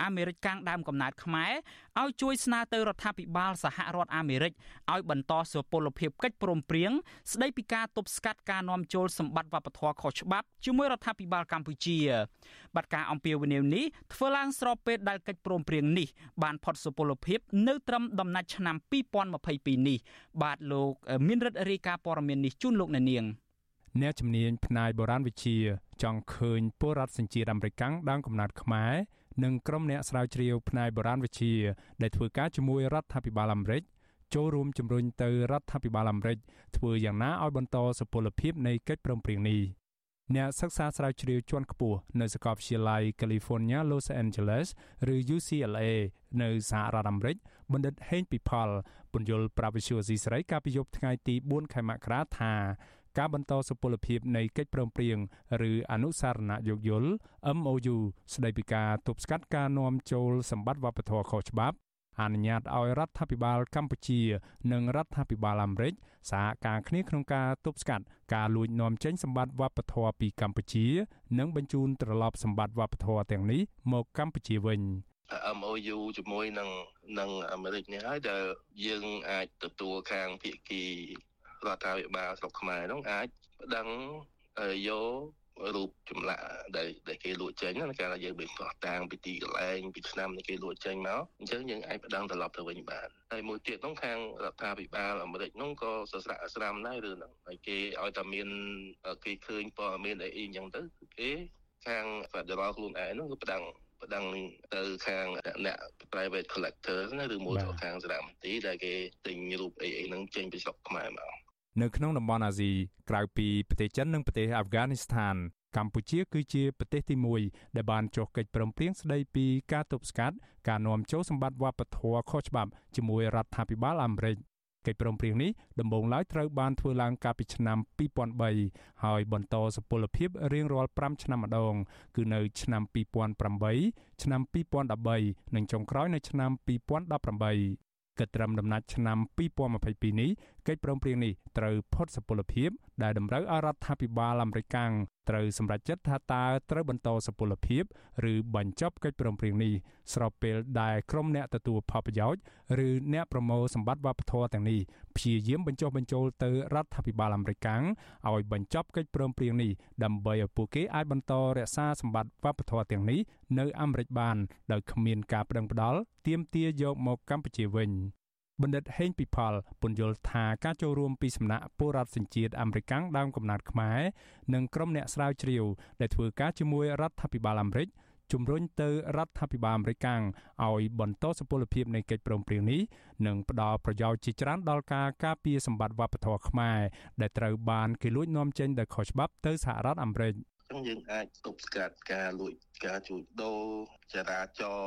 អាមេរិកកាំងដើមកំណើតខ្មែរឲ្យជួយស្នើទៅរដ្ឋាភិបាលសហរដ្ឋអាមេរិកឲ្យបន្តសុពលភាពកិច្ចព្រមព្រៀងស្ដីពីការទប់ស្កាត់ការនាំចូលសម្បត្តិវប្បធម៌ខុសច្បាប់ជាមួយរដ្ឋាភិបាលកម្ពុជា បាត់ការអំពាវនាវនេះធ្វើឡើងស្របពេលដែលកិច្ចព្រមព្រៀងនេះបានផុតសុពលភាពនៅត្រឹមដំណាច់ឆ្នាំ2022នេះបាទលោកមានរិទ្ធរាយការណ៍ព័ត៌មាននេះជូនលោកអ្នកនាងអ្នកជំនាញផ្នែកបុរាណវិទ្យាចង់ឃើញពលរដ្ឋសញ្ជាតិអាមេរិកដើមកំណត់ខ្មែរនិងក្រុមអ្នកស្រាវជ្រាវផ្នែកបុរាណវិទ្យាដែលធ្វើការជាមួយរដ្ឋាភិបាលអាមេរិកចូលរួមជំរុញទៅរដ្ឋាភិបាលអាមេរិកធ្វើយ៉ាងណាឲ្យបន្តសុពលភាពនៃកិច្ចព្រមព្រៀងនេះ អ្នកសិក្សាស្រាវជ្រាវជាន់ខ្ពស់នៅសាកលវិទ្យាល័យ California Los Angeles ឬ UCLA នៅសហរដ្ឋអាមេរិកបណ្ឌិតហេងពិផលពន្យល់ប្រាវិសុយស៊ីស្រីកាលពីយប់ថ្ងៃទី4ខែមករាថាការបន្តសុពលភាពនៃកិច្ចព្រមព្រៀងឬអនុសារណៈយោគយល់ MOU ស្ដីពីការទប់ស្កាត់ការនាំចូលសម្បត្តិវប្បធម៌ខុសច្បាប់ អនុញ្ញាតឲ្យរដ្ឋាភិបាលកម្ពុជា និងរដ្ឋាភិបាលអាមេរិកសហការគ្នាក្នុងការទប់ស្កាត់ការលួចនាំចេញសម្បត្តិវប្បធម៌ពីកម្ពុជា និងបញ្ជូនត្រឡប់សម្បត្តិវប្បធម៌ទាំងនេះមកកម្ពុជាវិញ MOU ជាមួយនឹងនឹងអាមេរិកនេះហើយដែលយើងអាចទទួលខាងភាគីរដ្ឋាភិបាលស្រុកខ្មែរនោះអាចប្តឹងយក រូបចម្លាក់ដែលដែលគេលក់ចេញណាកាលយើងបីផ្ោះតាំងពីទីកន្លែងពីឆ្នាំដែលគេលក់ចេញមកអញ្ចឹងយើងអាចប្តឹងត្រឡប់ទៅវិញបានហើយមួយទៀតនោះខាងរដ្ឋាភិបាលអាមេរិកនោះក៏សស្រាក់ស្រាមដែររឿងហ្នឹងហើយគេឲ្យតែមានគេឃើញព័ត៌មានអីអញ្ចឹងទៅគេខាង Federal ខ្លួនឯងនោះគឺប្តឹងប្តឹងទៅខាងអ្នក private collector ណាឬមួយទៅខាងសារមន្ទីរដែលគេទិញរូបអីអីហ្នឹងចេញពីស្រុកខ្មែរមក នៅក្នុងតំបន់អាស៊ីក្រៅពីប្រទេសចិននិងប្រទេសអាហ្វហ្គានីស្ថាន កម្ពុជាគឺជាប្រទេសទី1ដែលបានចុះកិច្ចព្រមព្រៀងស្តីពីការទប់ស្កាត់ការនាំចូលសម្បត្តិវប្បធម៌ខុសច្បាប់ជាមួយរដ្ឋាភិបាលអាមេរិកកិច្ចព្រមព្រៀងនេះដំបូងឡើយត្រូវបានធ្វើឡើងកាលពីឆ្នាំ2003ហើយបន្តសុពលភាពរៀងរាល់5ឆ្នាំម្ដង គឺនៅឆ្នាំ2008ឆ្នាំ2013និងចុងក្រោយនៅឆ្នាំ2018គិតត្រឹមដំណាច់ឆ្នាំ2022នេះកិច្ចព្រមព្រៀងនេះត្រូវផុតសុពលភាព ដែលតម្រូវឲ្យរដ្ឋាភិបាលអាមេរិកត្រូវសម្រេចចិត្តថាតើត្រូវបន្តសុពលភាពឬបញ្ចប់កិច្ចព្រមព្រៀងនេះស្របពេលដែលក្រុមអ្នកទទួលផលប្រយោជន៍ឬអ្នកប្រមូលសម្បត្តិវប្បធម៌ទាំងនេះព្យាយាមបញ្ចុះបញ្ចូលទៅរដ្ឋាភិបាលអាមេរិកឲ្យបញ្ចប់កិច្ចព្រមព្រៀងនេះដើម្បីឲ្យពួកគេអាចបន្តរក្សាសម្បត្តិវប្បធម៌ទាំងនេះនៅអាមេរិកបានដោយគ្មានការប្តឹងផ្តល់ទាមទារយកមកកម្ពុជាវិញ បណ្ឌិតហេងពិផលពន្យល់ថាការចូលរួមពីសំណាក់ពលរដ្ឋសញ្ជាតិអាមេរិកដើមកំណត់ខ្មែរនិងក្រុមអ្នកស្រាវជ្រាវដែលធ្វើការជាមួយរដ្ឋាភិបាលអាមេរិកជំរុញទៅរដ្ឋាភិបាលអាមេរិកឲ្យបន្តសុពលភាពនៃកិច្ចព្រមព្រៀងនេះនិងផ្ដល់ប្រយោជន៍ជាច្រើនដល់ការការពារសម្បត្តិវប្បធម៌ខ្មែរដែលត្រូវបានគេលួចនាំចេញដោយខុសច្បាប់ទៅសហរដ្ឋអាមេរិក ចឹងយើងអាចទប់ស្កាត់ការលួចការជួញដូរចរាចរ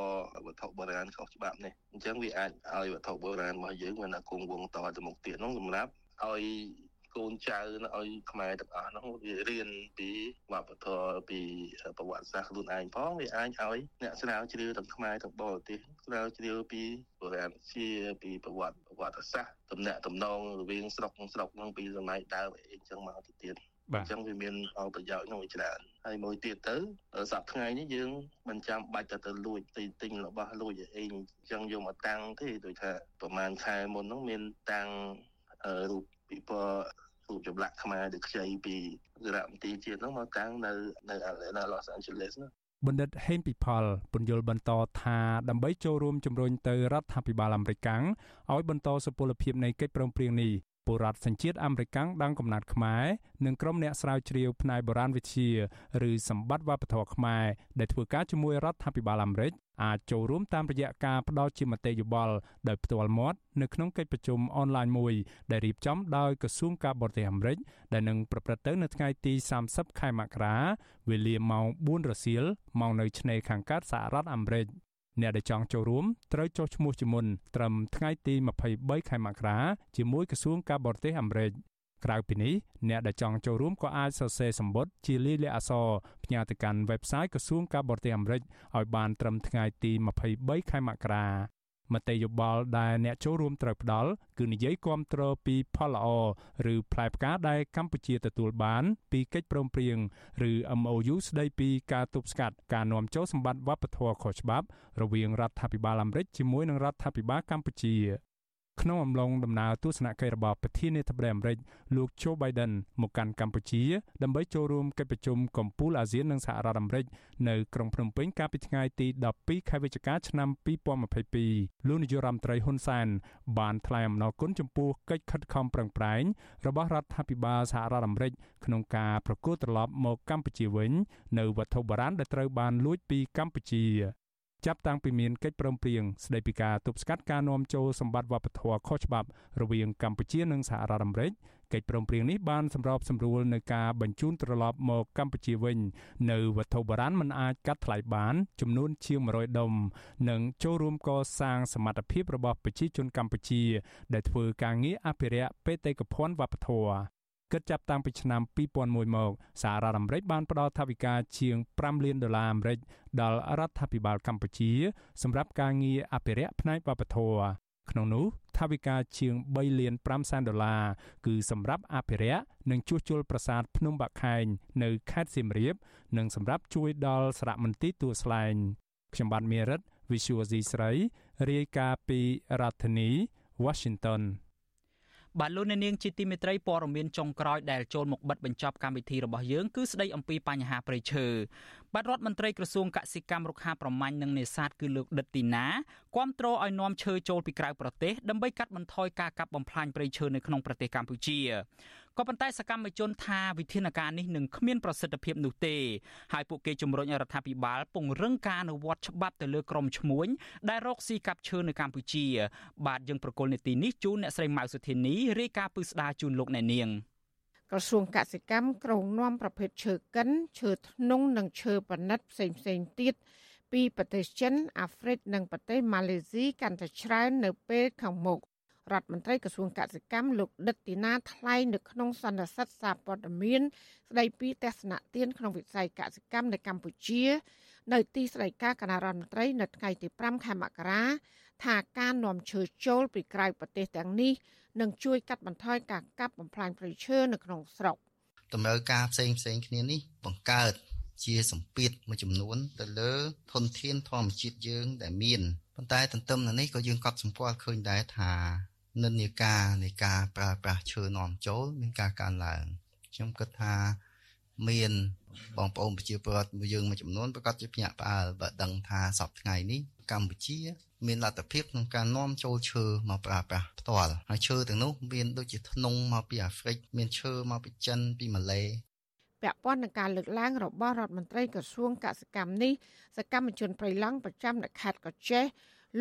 វត្ថុបុរាណខុសច្បាប់នេះអញ្ចឹងវាអាចឲ្យវត្ថុបុរាណរបស់យើងមានគង់វង្សតទៅមុខទៀតនោះសម្រាប់ឲ្យកូនចៅឲ្យខ្មែរទាំងអស់នោះវារៀនពីវប្បធម៌ពីប្រវត្តិសាស្ត្រខ្លួនឯងផងវាអាចឲ្យអ្នកស្រាវជ្រាវទាំងខ្មែរទាំងបរទេសស្រាវជ្រាវពីបុរាណជាពីប្រវត្តិប្រវត្តិសាស្ត្រតំណាក់តំណងរវាងស្រុកស្រុកហ្នឹងពីសម័យដើមអីអញ្ចឹងមកទៅទៀត អញ្ចឹងវាមានផលប្រយោជន៍ក្នុងច្រើនហើយមួយទៀតទៅសប្តាហ៍ថ្ងៃនេះយើងមិនចាំបាច់ទៅទៅលួចទៅទិញរបស់លួចអីអញ្ចឹងយកមកតាំងទេដូចថាប្រហែលខែមុនហ្នឹងមានតាំងរូបពីពរូបចម្លាក់ខ្មែរដែលខ្ចីពីសារមន្ទីរជាតិហ្នឹងមកតាំងនៅនៅនៅ Los Angeles ណាបណ្ឌិតហេងពិផលពន្យល់បន្តថាដើម្បីចូលរួមជំរុញទៅរដ្ឋាភិបាលអាមេរិកឲ្យបន្តសុពលភាពនៃកិច្ចព្រមព្រៀងនេះ ពលរដ្ឋសញ្ជាតិអាមេរិកដាំងកំណត់ខ្មែរនិងក្រុមអ្នកស្រាវជ្រាវផ្នែកបុរាណវិទ្យាឬសម្បត្តិវប្បធម៌ខ្មែរដែលធ្វើការជាមួយរដ្ឋាភិបាលអាមេរិកអាចចូលរួមតាមរយៈការផ្ដល់ជាមតិយោបល់ដោយផ្ទាល់មាត់នៅក្នុងកិច្ចប្រជុំអនឡាញមួយដែលរៀបចំដោយក្រសួងការបរទេសអាមេរិកដែលនឹងប្រព្រឹត្តទៅនៅថ្ងៃទី30ខែមករាវេលាម៉ោង4រសៀលម៉ោងនៅឆ្នេរខាងកើតសហរដ្ឋអាមេរិក។ អ្នកដែលចង់ចូលរួមត្រូវចុះឈ្មោះជាមុនត្រឹមថ្ងៃទី23ខែមករាជាមួយក្រសួងការបរទេសអាមេរិកក្រៅពីនេះអ្នកដែលចង់ចូលរួមក៏អាចសរសេរសម្បត្តិជាលាយលក្ខណ៍អក្សរផ្ញើទៅកាន់ website ក្រសួងការបរទេសអាមេរិកឲ្យបានត្រឹមថ្ងៃទី23ខែមករា មតិយោបល់ដែលអ្នកចូលរួមត្រូវផ្ដល់គឺនិយាយគាំទ្រពីផលល្អឬផ្លែផ្កាដែលកម្ពុជាទទួលបាន ពីកិច្ចព្រមព្រៀងឬ MOU ស្ដីពីការទប់ស្កាត់ការនាំចូលសម្បត្តិវប្បធម៌ខុសច្បាប់ រវាងរដ្ឋាភិបាលអាមេរិកជាមួយនឹងរដ្ឋាភិបាលកម្ពុជា ក្នុងអំឡុងដំណើរទស្សនកិច្ចរបស់ប្រធានាធិបតីអាមេរិកលោក Joe Biden មកកាន់កម្ពុជាដើម្បីចូលរួមកិច្ចប្រជុំកំពូលអាស៊ាននិងសហរដ្ឋអាមេរិកនៅក្រុងភ្នំពេញកាលពីថ្ងៃទី12ខែវិច្ឆិកាឆ្នាំ2022លោកនាយរដ្ឋមន្ត្រីហ៊ុនសែនបានថ្លែងអំណរគុណចំពោះកិច្ចខិតខំប្រឹងប្រែងរបស់រដ្ឋាភិបាលសហរដ្ឋអាមេរិកក្នុងការប្រគល់ត្រឡប់មកកម្ពុជាវិញនៅវត្ថុបុរាណដែលត្រូវបានលួចពីកម្ពុជា ចាប់តាំងពីមានកិច្ចព្រមព្រៀងស្តីពីការទប់ស្កាត់ការនាំចូលសម្បត្តិវប្បធម៌ខុសច្បាប់រវាងកម្ពុជានិងសហរដ្ឋអាមេរិកកិច្ចព្រមព្រៀងនេះបានសម្របសម្រួលនៅការបញ្ជូនត្រឡប់មកកម្ពុជាវិញនៅវត្ថុបុរាណមិនអាចកាត់ថ្លៃបាន ចំនួនជាង100ដុំនិងចូលរួមកសាងសមត្ថភាពរបស់ប្រជាជនកម្ពុជា ដែលធ្វើការងារអភិរក្សបេតិកភណ្ឌវប្បធម៌ គិតចាប់តាំងពីឆ្នាំ2001មកសហរដ្ឋអាមេរិកបានផ្ដល់ថវិកាជាង5លានដុល្លារអាមេរិកដល់រដ្ឋាភិបាលកម្ពុជា សម្រាប់ការងារអភិរក្សផ្នែកវប្បធម៌ក្នុងនោះថវិកាជាង3លាន5សែនដុល្លារគឺសម្រាប់អភិរក្សនិងជួសជុលប្រាសាទភ្នំបាក់ខែងនៅខេត្តសៀមរាប និងសម្រាប់ជួយដល់សារមន្ទីរទួលស្លែងខ្ញុំបាទមេរិត Visual C ស្រីរាយការណ៍ពីរដ្ឋធានី Washington បាទលោកអ្នកនាងជាទីមេត្រីព័ត៌មានចុងក្រោយដែលចូលមកបិទបញ្ចប់កម្មវិធីរបស់យើងគឺស្ដីអំពីបញ្ហាប្រៃឈើបាទរដ្ឋមន្ត្រីក្រសួងកសិកម្មរុក្ខាប្រមាញ់និងនេសាទគឺលោកដិតទីណាគាំទ្រឲ្យនាំឈើចូលពីក្រៅប្រទេសដើម្បីកាត់បន្ថយការកាប់បំផ្លាញព្រៃឈើនៅក្នុងប្រទេសកម្ពុជា ក៏ប៉ុន្តែសកម្មជនថាវិធានការនេះនឹងគ្មានប្រសិទ្ធភាពនោះទេហើយពួកគេជំរុញរដ្ឋាភិបាលពង្រឹងការអនុវត្តច្បាប់ទៅលើក្រុមឈ្មួញដែលរកស៊ីកាប់ឈើនៅកម្ពុជា បាទយើងប្រកុលនេតិនេះជូនអ្នកស្រីម៉ៅសុធានីរាយការណ៍ពឹស្ដាជូនលោកអ្នកនាងក្រសួងកសិកម្មក្រុងនាំប្រភេទឈើកិនឈើធ្នង់និងឈើប៉និតផ្សេងផ្សេងទៀតពីប្រទេសចិនអាហ្វ្រិកនិងប្រទេសម៉ាឡេស៊ីកាន់តែច្រើននៅពេលខាងមុខ រដ្ឋមន្ត្រីក្រសួងកសិកម្មលោកដិតទីណាថ្លែងនៅក្នុងសន្និសីទសារព័ត៌មាន ស្ដីពីទស្សនៈទានក្នុងវិស័យកសិកម្មនៅកម្ពុជា នៅទីស្តីការគណៈរដ្ឋមន្ត្រីនៅថ្ងៃទី5ខែមករាថាការនាំឈើចូលពីក្រៅប្រទេសទាំងនេះនឹងជួយកាត់បន្ថយការកាប់បំផ្លាញព្រៃឈើនៅក្នុងស្រុកតម្រូវការផ្សេងផ្សេងគ្នានេះបង្កើតជាសម្ពាធមួយចំនួនទៅលើធនធានធម្មជាតិយើងដែលមានប៉ុន្តែទន្ទឹមនឹងនេះក៏យើងកត់សម្គាល់ឃើញដែរថា និន្នាការនៃការប្រើប្រាស់ឈើនាំចូលមានការកើនឡើងខ្ញុំគិតថាមានបងប្អូនប្រជាពលរដ្ឋយើងមួយចំនួនប្រកាសជាភ្ញាក់ផ្អើលបើដឹងថាសប្តាហ៍ថ្ងៃនេះកម្ពុជា មានលទ្ធភាពក្នុងការនាំចូលឈើមកប្រើប្រាស់ផ្ទាល់ហើយឈើទាំងនោះមានដូចជាធ្នង់មកពីអាហ្វ្រិកមានឈើមកពីចិនពីម៉ាឡេពាក់ព័ន្ធនឹងការលើកឡើងរបស់រដ្ឋមន្ត្រីក្រសួងកសិកម្មនេះសកម្មជនប្រៃឡង់ប្រចាំនៅខេត្តកោះចេះ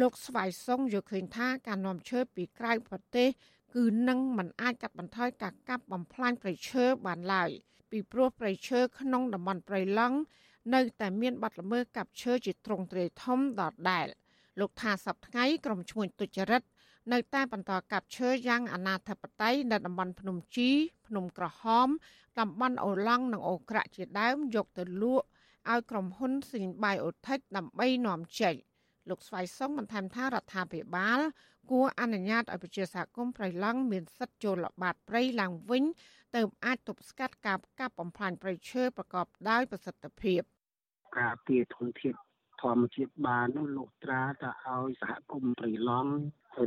លោកស្វាយសុងយល់ឃើញថាការនាំឈើពីក្រៅប្រទេសគឺនឹងមិនអាចកាត់បន្ថយការកាប់បំផ្លាញព្រៃឈើបានឡើយពីព្រោះព្រៃឈើក្នុងតំបន់ព្រៃឡង់នៅតែមានបាត់ល្មើសកាប់ឈើជាទ្រង់ទ្រាយធំដដែលលោកថាសប្តាហ៍ក្រុមឈ្មួញទុច្ចរិតនៅតែបន្តកាប់ឈើយ៉ាងអនាធបត័យនៅតំបន់ភ្នំជីភ្នំក្រហមតំបន់អូឡង់និងអូក្រាក់ជាដើមយកទៅលក់ឲ្យក្រុមហ៊ុនស៊ីនបាយអូថិចដើម្បីនាំចេញ លោកស្វ័យសុងបន្ថែមថារដ្ឋាភិបាលគួរអនុញ្ញាតឲ្យប្រជាសហគមន៍ប្រៃឡង់មានសិទ្ធិចូលល្បាតព្រៃឡើងវិញទើបអាចទប់ស្កាត់ការកាប់បំផ្លាញព្រៃឈើប្រកបដោយប្រសិទ្ធភាពការពារធនធានធម្មជាតិបាននោះលុះត្រាតែឲ្យសហគមន៍ព្រៃឡង់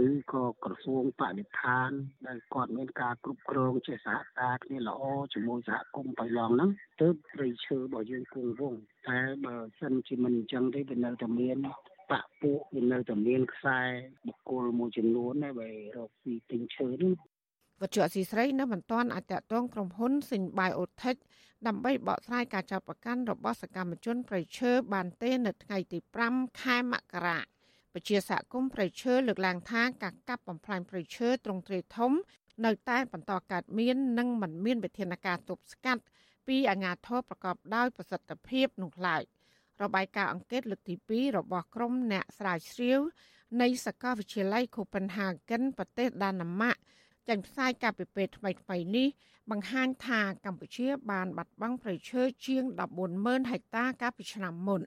ឬក៏ក្រសួងបរិស្ថានដែលគាត់មានការគ្រប់គ្រងជាសហការគ្នាល្អជាមួយសហគមន៍បៃឡង់ហ្នឹងទើបព្រៃឈើរបស់យើងគង់វង្សតែបើសិនជាមិនអញ្ចឹងទេវានៅតែមាន បាក់ពួកវានៅតែមានខ្សែបុគ្គលមួយចំនួនដែរបើរកពីទិញឈើនេះវត្ថុអសីស្រីនៅមិនទាន់អាចតតងក្រុមហ៊ុនសិញបាយអូថិចដើម្បីបកស្រាយការចាប់ប្រកាន់របស់សកម្មជនប្រៃឈើបានទេនៅថ្ងៃទី5ខែមករាពជាសហគមន៍ប្រៃឈើលើកឡើងថាការកាប់បំផ្លាញប្រៃឈើត្រង់ទ្រាយធំ នៅតែបន្តកើតមាននិងមិនមានវិធានការទប់ស្កាត់ពីអាជ្ញាធរប្រកបដោយប្រសិទ្ធភាពនោះឡើយ របាយការណ៍អង្កេតលើកទី2របស់ក្រុមអ្នកស្រាវជ្រាវនៃសាកលវិទ្យាល័យ Copenhagen ប្រទេសដាណឺម៉ាកចេញផ្សាយកាលពីពេលថ្មីៗនេះបង្ហាញថាកម្ពុជាបានបាត់បង់ព្រៃឈើជាង140,000ហិកតាកាលពីឆ្នាំមុន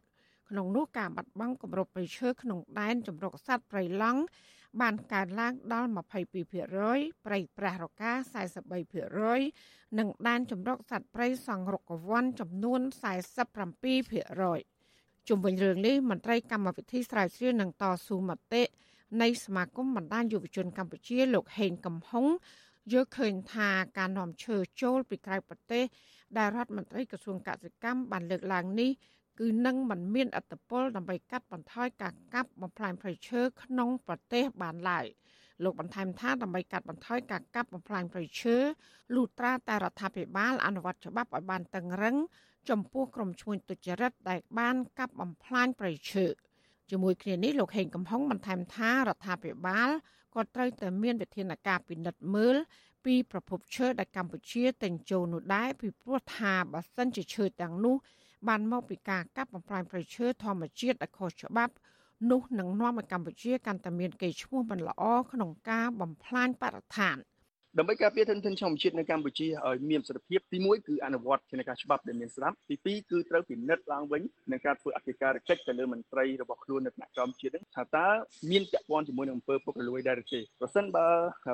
ក្នុងនោះការបាត់បង់គម្របព្រៃឈើក្នុងដែនជម្រកសត្វព្រៃឡង់បានកើនឡើងដល់22%ព្រៃប្រះរកា43%និងដែនជម្រកសត្វព្រៃសង្រុកវ័នចំនួន47% ជុំវិញរឿងនេះមន្ត្រីកម្មវិធីស្រាវជ្រាវនឹងតស៊ូមតិនៃសមាគមបណ្ដាញយុវជនកម្ពុជាលោកហេងកំហុងយល់ឃើញថាការនាំឈើចូលពីក្រៅប្រទេសដែលរដ្ឋមន្ត្រីក្រសួងកសិកម្មបានលើកឡើងនេះគឺនឹងមិនមានអត្តពលដើម្បីកាត់បន្ថយការកាប់បំផ្លាញព្រៃឈើក្នុងប្រទេសបានឡើយលោកបន្ថែមថាដើម្បីកាត់បន្ថយការកាប់បំផ្លាញព្រៃឈើលុត្រាតែរដ្ឋាភិបាលអនុវត្តច្បាប់ឲ្យបានតឹងរឹង ចំពោះក្រុមឈ្មួញទុច្ចរិតដែលបានកាប់បំផ្លាញព្រៃឈើជាមួយគ្នានេះលោកហេងកំហុងបន្ថែមថារដ្ឋាភិបាលក៏ត្រូវតែមានវិធានការពិនិត្យមើលពីប្រភពឈើដែលកម្ពុជាទិញចូលនោះដែរពីព្រោះថាបើសិនជាឈើទាំងនោះបានមកពីការកាប់បំផ្លាញព្រៃឈើធម្មជាតិដែលខុសច្បាប់នោះនឹងនាំឲ្យកម្ពុជាកាន់តែមានកេរ្តិ៍ឈ្មោះមិនល្អក្នុងការបំផ្លាញបរិស្ថាន។ ដើម្បីការពារធនធានធម្មជាតិនៅកម្ពុជាឲ្យមានប្រសិទ្ធភាពទី1គឺអនុវត្តជាការច្បាប់ដែលមានស្រាប់ទី2គឺត្រូវពិនិត្យឡើងវិញនឹងការធ្វើអធិការកិច្ចទៅលើមន្ត្រីរបស់ខ្លួននៅថ្នាក់ក្រោមជាតិនឹងថាតើមានពាក់ព័ន្ធជាមួយនឹងអំពើពុករលួយដែរឬទេប្រសិនបើ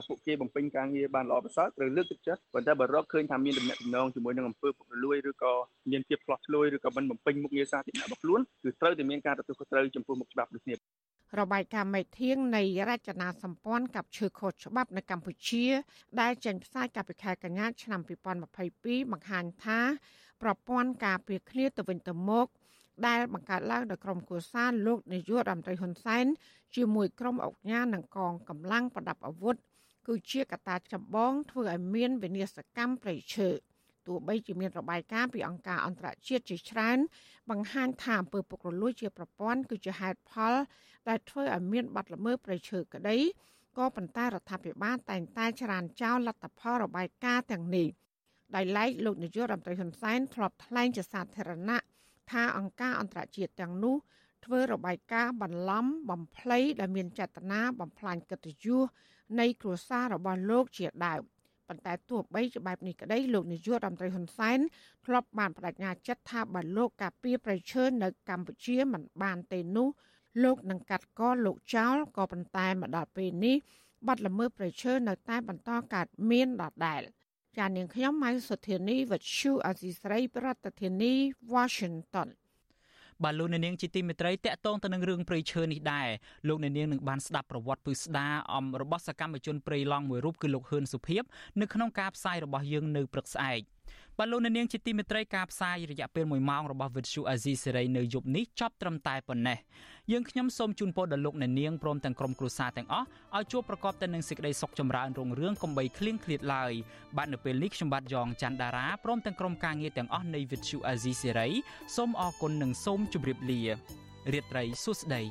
ពួកគេបំពេញការងារបានល្អប្រសើរត្រូវលើកទឹកចិត្តប៉ុន្តែបើរកឃើញថាមានដំណាក់ដំណងជាមួយនឹងអំពើពុករលួយឬក៏មានភាពផ្លោះឆ្លួយឬក៏មិនបំពេញមុខងារសាធារណៈរបស់ខ្លួនគឺត្រូវតែមានការទទួលខុសត្រូវចំពោះមុខច្បាប់ដូចគ្នា របាយការណ៍មេធាងនៃរចនាសម្ព័ន្ធกับឈើខុសច្បាប់នៅកម្ពុជា ដែលចេញផ្សាយកាលពីខែកញ្ញាឆ្នាំ2022បង្ហាញថា ប្រព័ន្ធការពារគ្នាទៅវិញទៅមកដែលបង្កើតឡើងដោយក្រុមគូសាលោកនាយករដ្ឋមន្ត្រីហ៊ុនសែនជាមួយក្រុមអង្គការនិងកងកម្លាំងប្រដាប់អាវុធគឺជាកត្តាចម្បងធ្វើឲ្យមានវិនាសកម្មប្រៃឈើ ទោះបីជាមានរបាយការណ៍ពីអង្គការអន្តរជាតិជាច្រើន បង្ហាញថាអំពើពុករលួយជាប្រព័ន្ធគឺជាហេតុផលដែលធ្វើឲ្យមានបាត់ល្មើសប្រៃឈើក្តីក៏ប៉ុន្តែរដ្ឋាភិបាលតែងតែច្រានចោលលទ្ធផលរបាយការណ៍ទាំងនេះដោយឡែកលោកនាយករដ្ឋមន្ត្រីហ៊ុនសែនធ្លាប់ថ្លែងជាសាធារណៈថាអង្គការអន្តរជាតិទាំងនោះធ្វើរបាយការណ៍បន្លំបំភ្លៃដែលមានចេតនាបំផ្លាញកិត្តិយសនៃគ្រួសាររបស់លោកជាដើម ប៉ុន្តែទោះបីជាបែបនេះក្តីលោកនាយករដ្ឋមន្ត្រីហ៊ុនសែនធ្លាប់បានបដិញ្ញាចិត្តថាបើលោកការពារប្រៃឈើនៅកម្ពុជាមិនបានទេនោះលោកនឹងកាត់កលោកចោលក៏ប៉ុន្តែមកដល់ពេលនេះបាត់ល្មើសប្រឈើនៅតែបន្តកើតមានដដែលចានាងខ្ញុំម៉ៃសុធានីវិទ្យុអសីស្រីប្រធានាធិបតី Washington បាទលោកអ្នកនាងជាទីមេត្រីតកតងទៅនឹងរឿងព្រៃឈើនេះដែរលោកអ្នកនាងនឹងបានស្ដាប់ប្រវត្តិពឹស្ដាអំរបស់សកម្មជនព្រៃឡង់មួយរូបគឺលោកហ៊ឿនសុភីបនៅក្នុងការផ្សាយរបស់យើងនៅព្រឹកស្អែក បាទលោកនាងជាទីមេត្រីការផ្សាយរយៈពេល1ម៉ោងរបស់ Vuthu Azizi Serai នៅយប់នេះចប់ត្រឹមតែប៉ុណ្ណេះយើងខ្ញុំសូមជូនពរដល់លោកអ្នកនាងព្រមទាំងក្រុមគ្រួសារទាំងអស់ឲ្យជួបប្រកបតែនឹងសេចក្តីសុខចម្រើនរុងរឿងកំបីគ្លៀងគ្លាតឡើយបាទនៅពេលនេះខ្ញុំបាទយ៉ងច័ន្ទដារាព្រមទាំងក្រុមការងារទាំងអស់នៃ Vuthu Azizi Serai សូមអរគុណនិងសូមជម្រាបលារាត្រីសួស្តី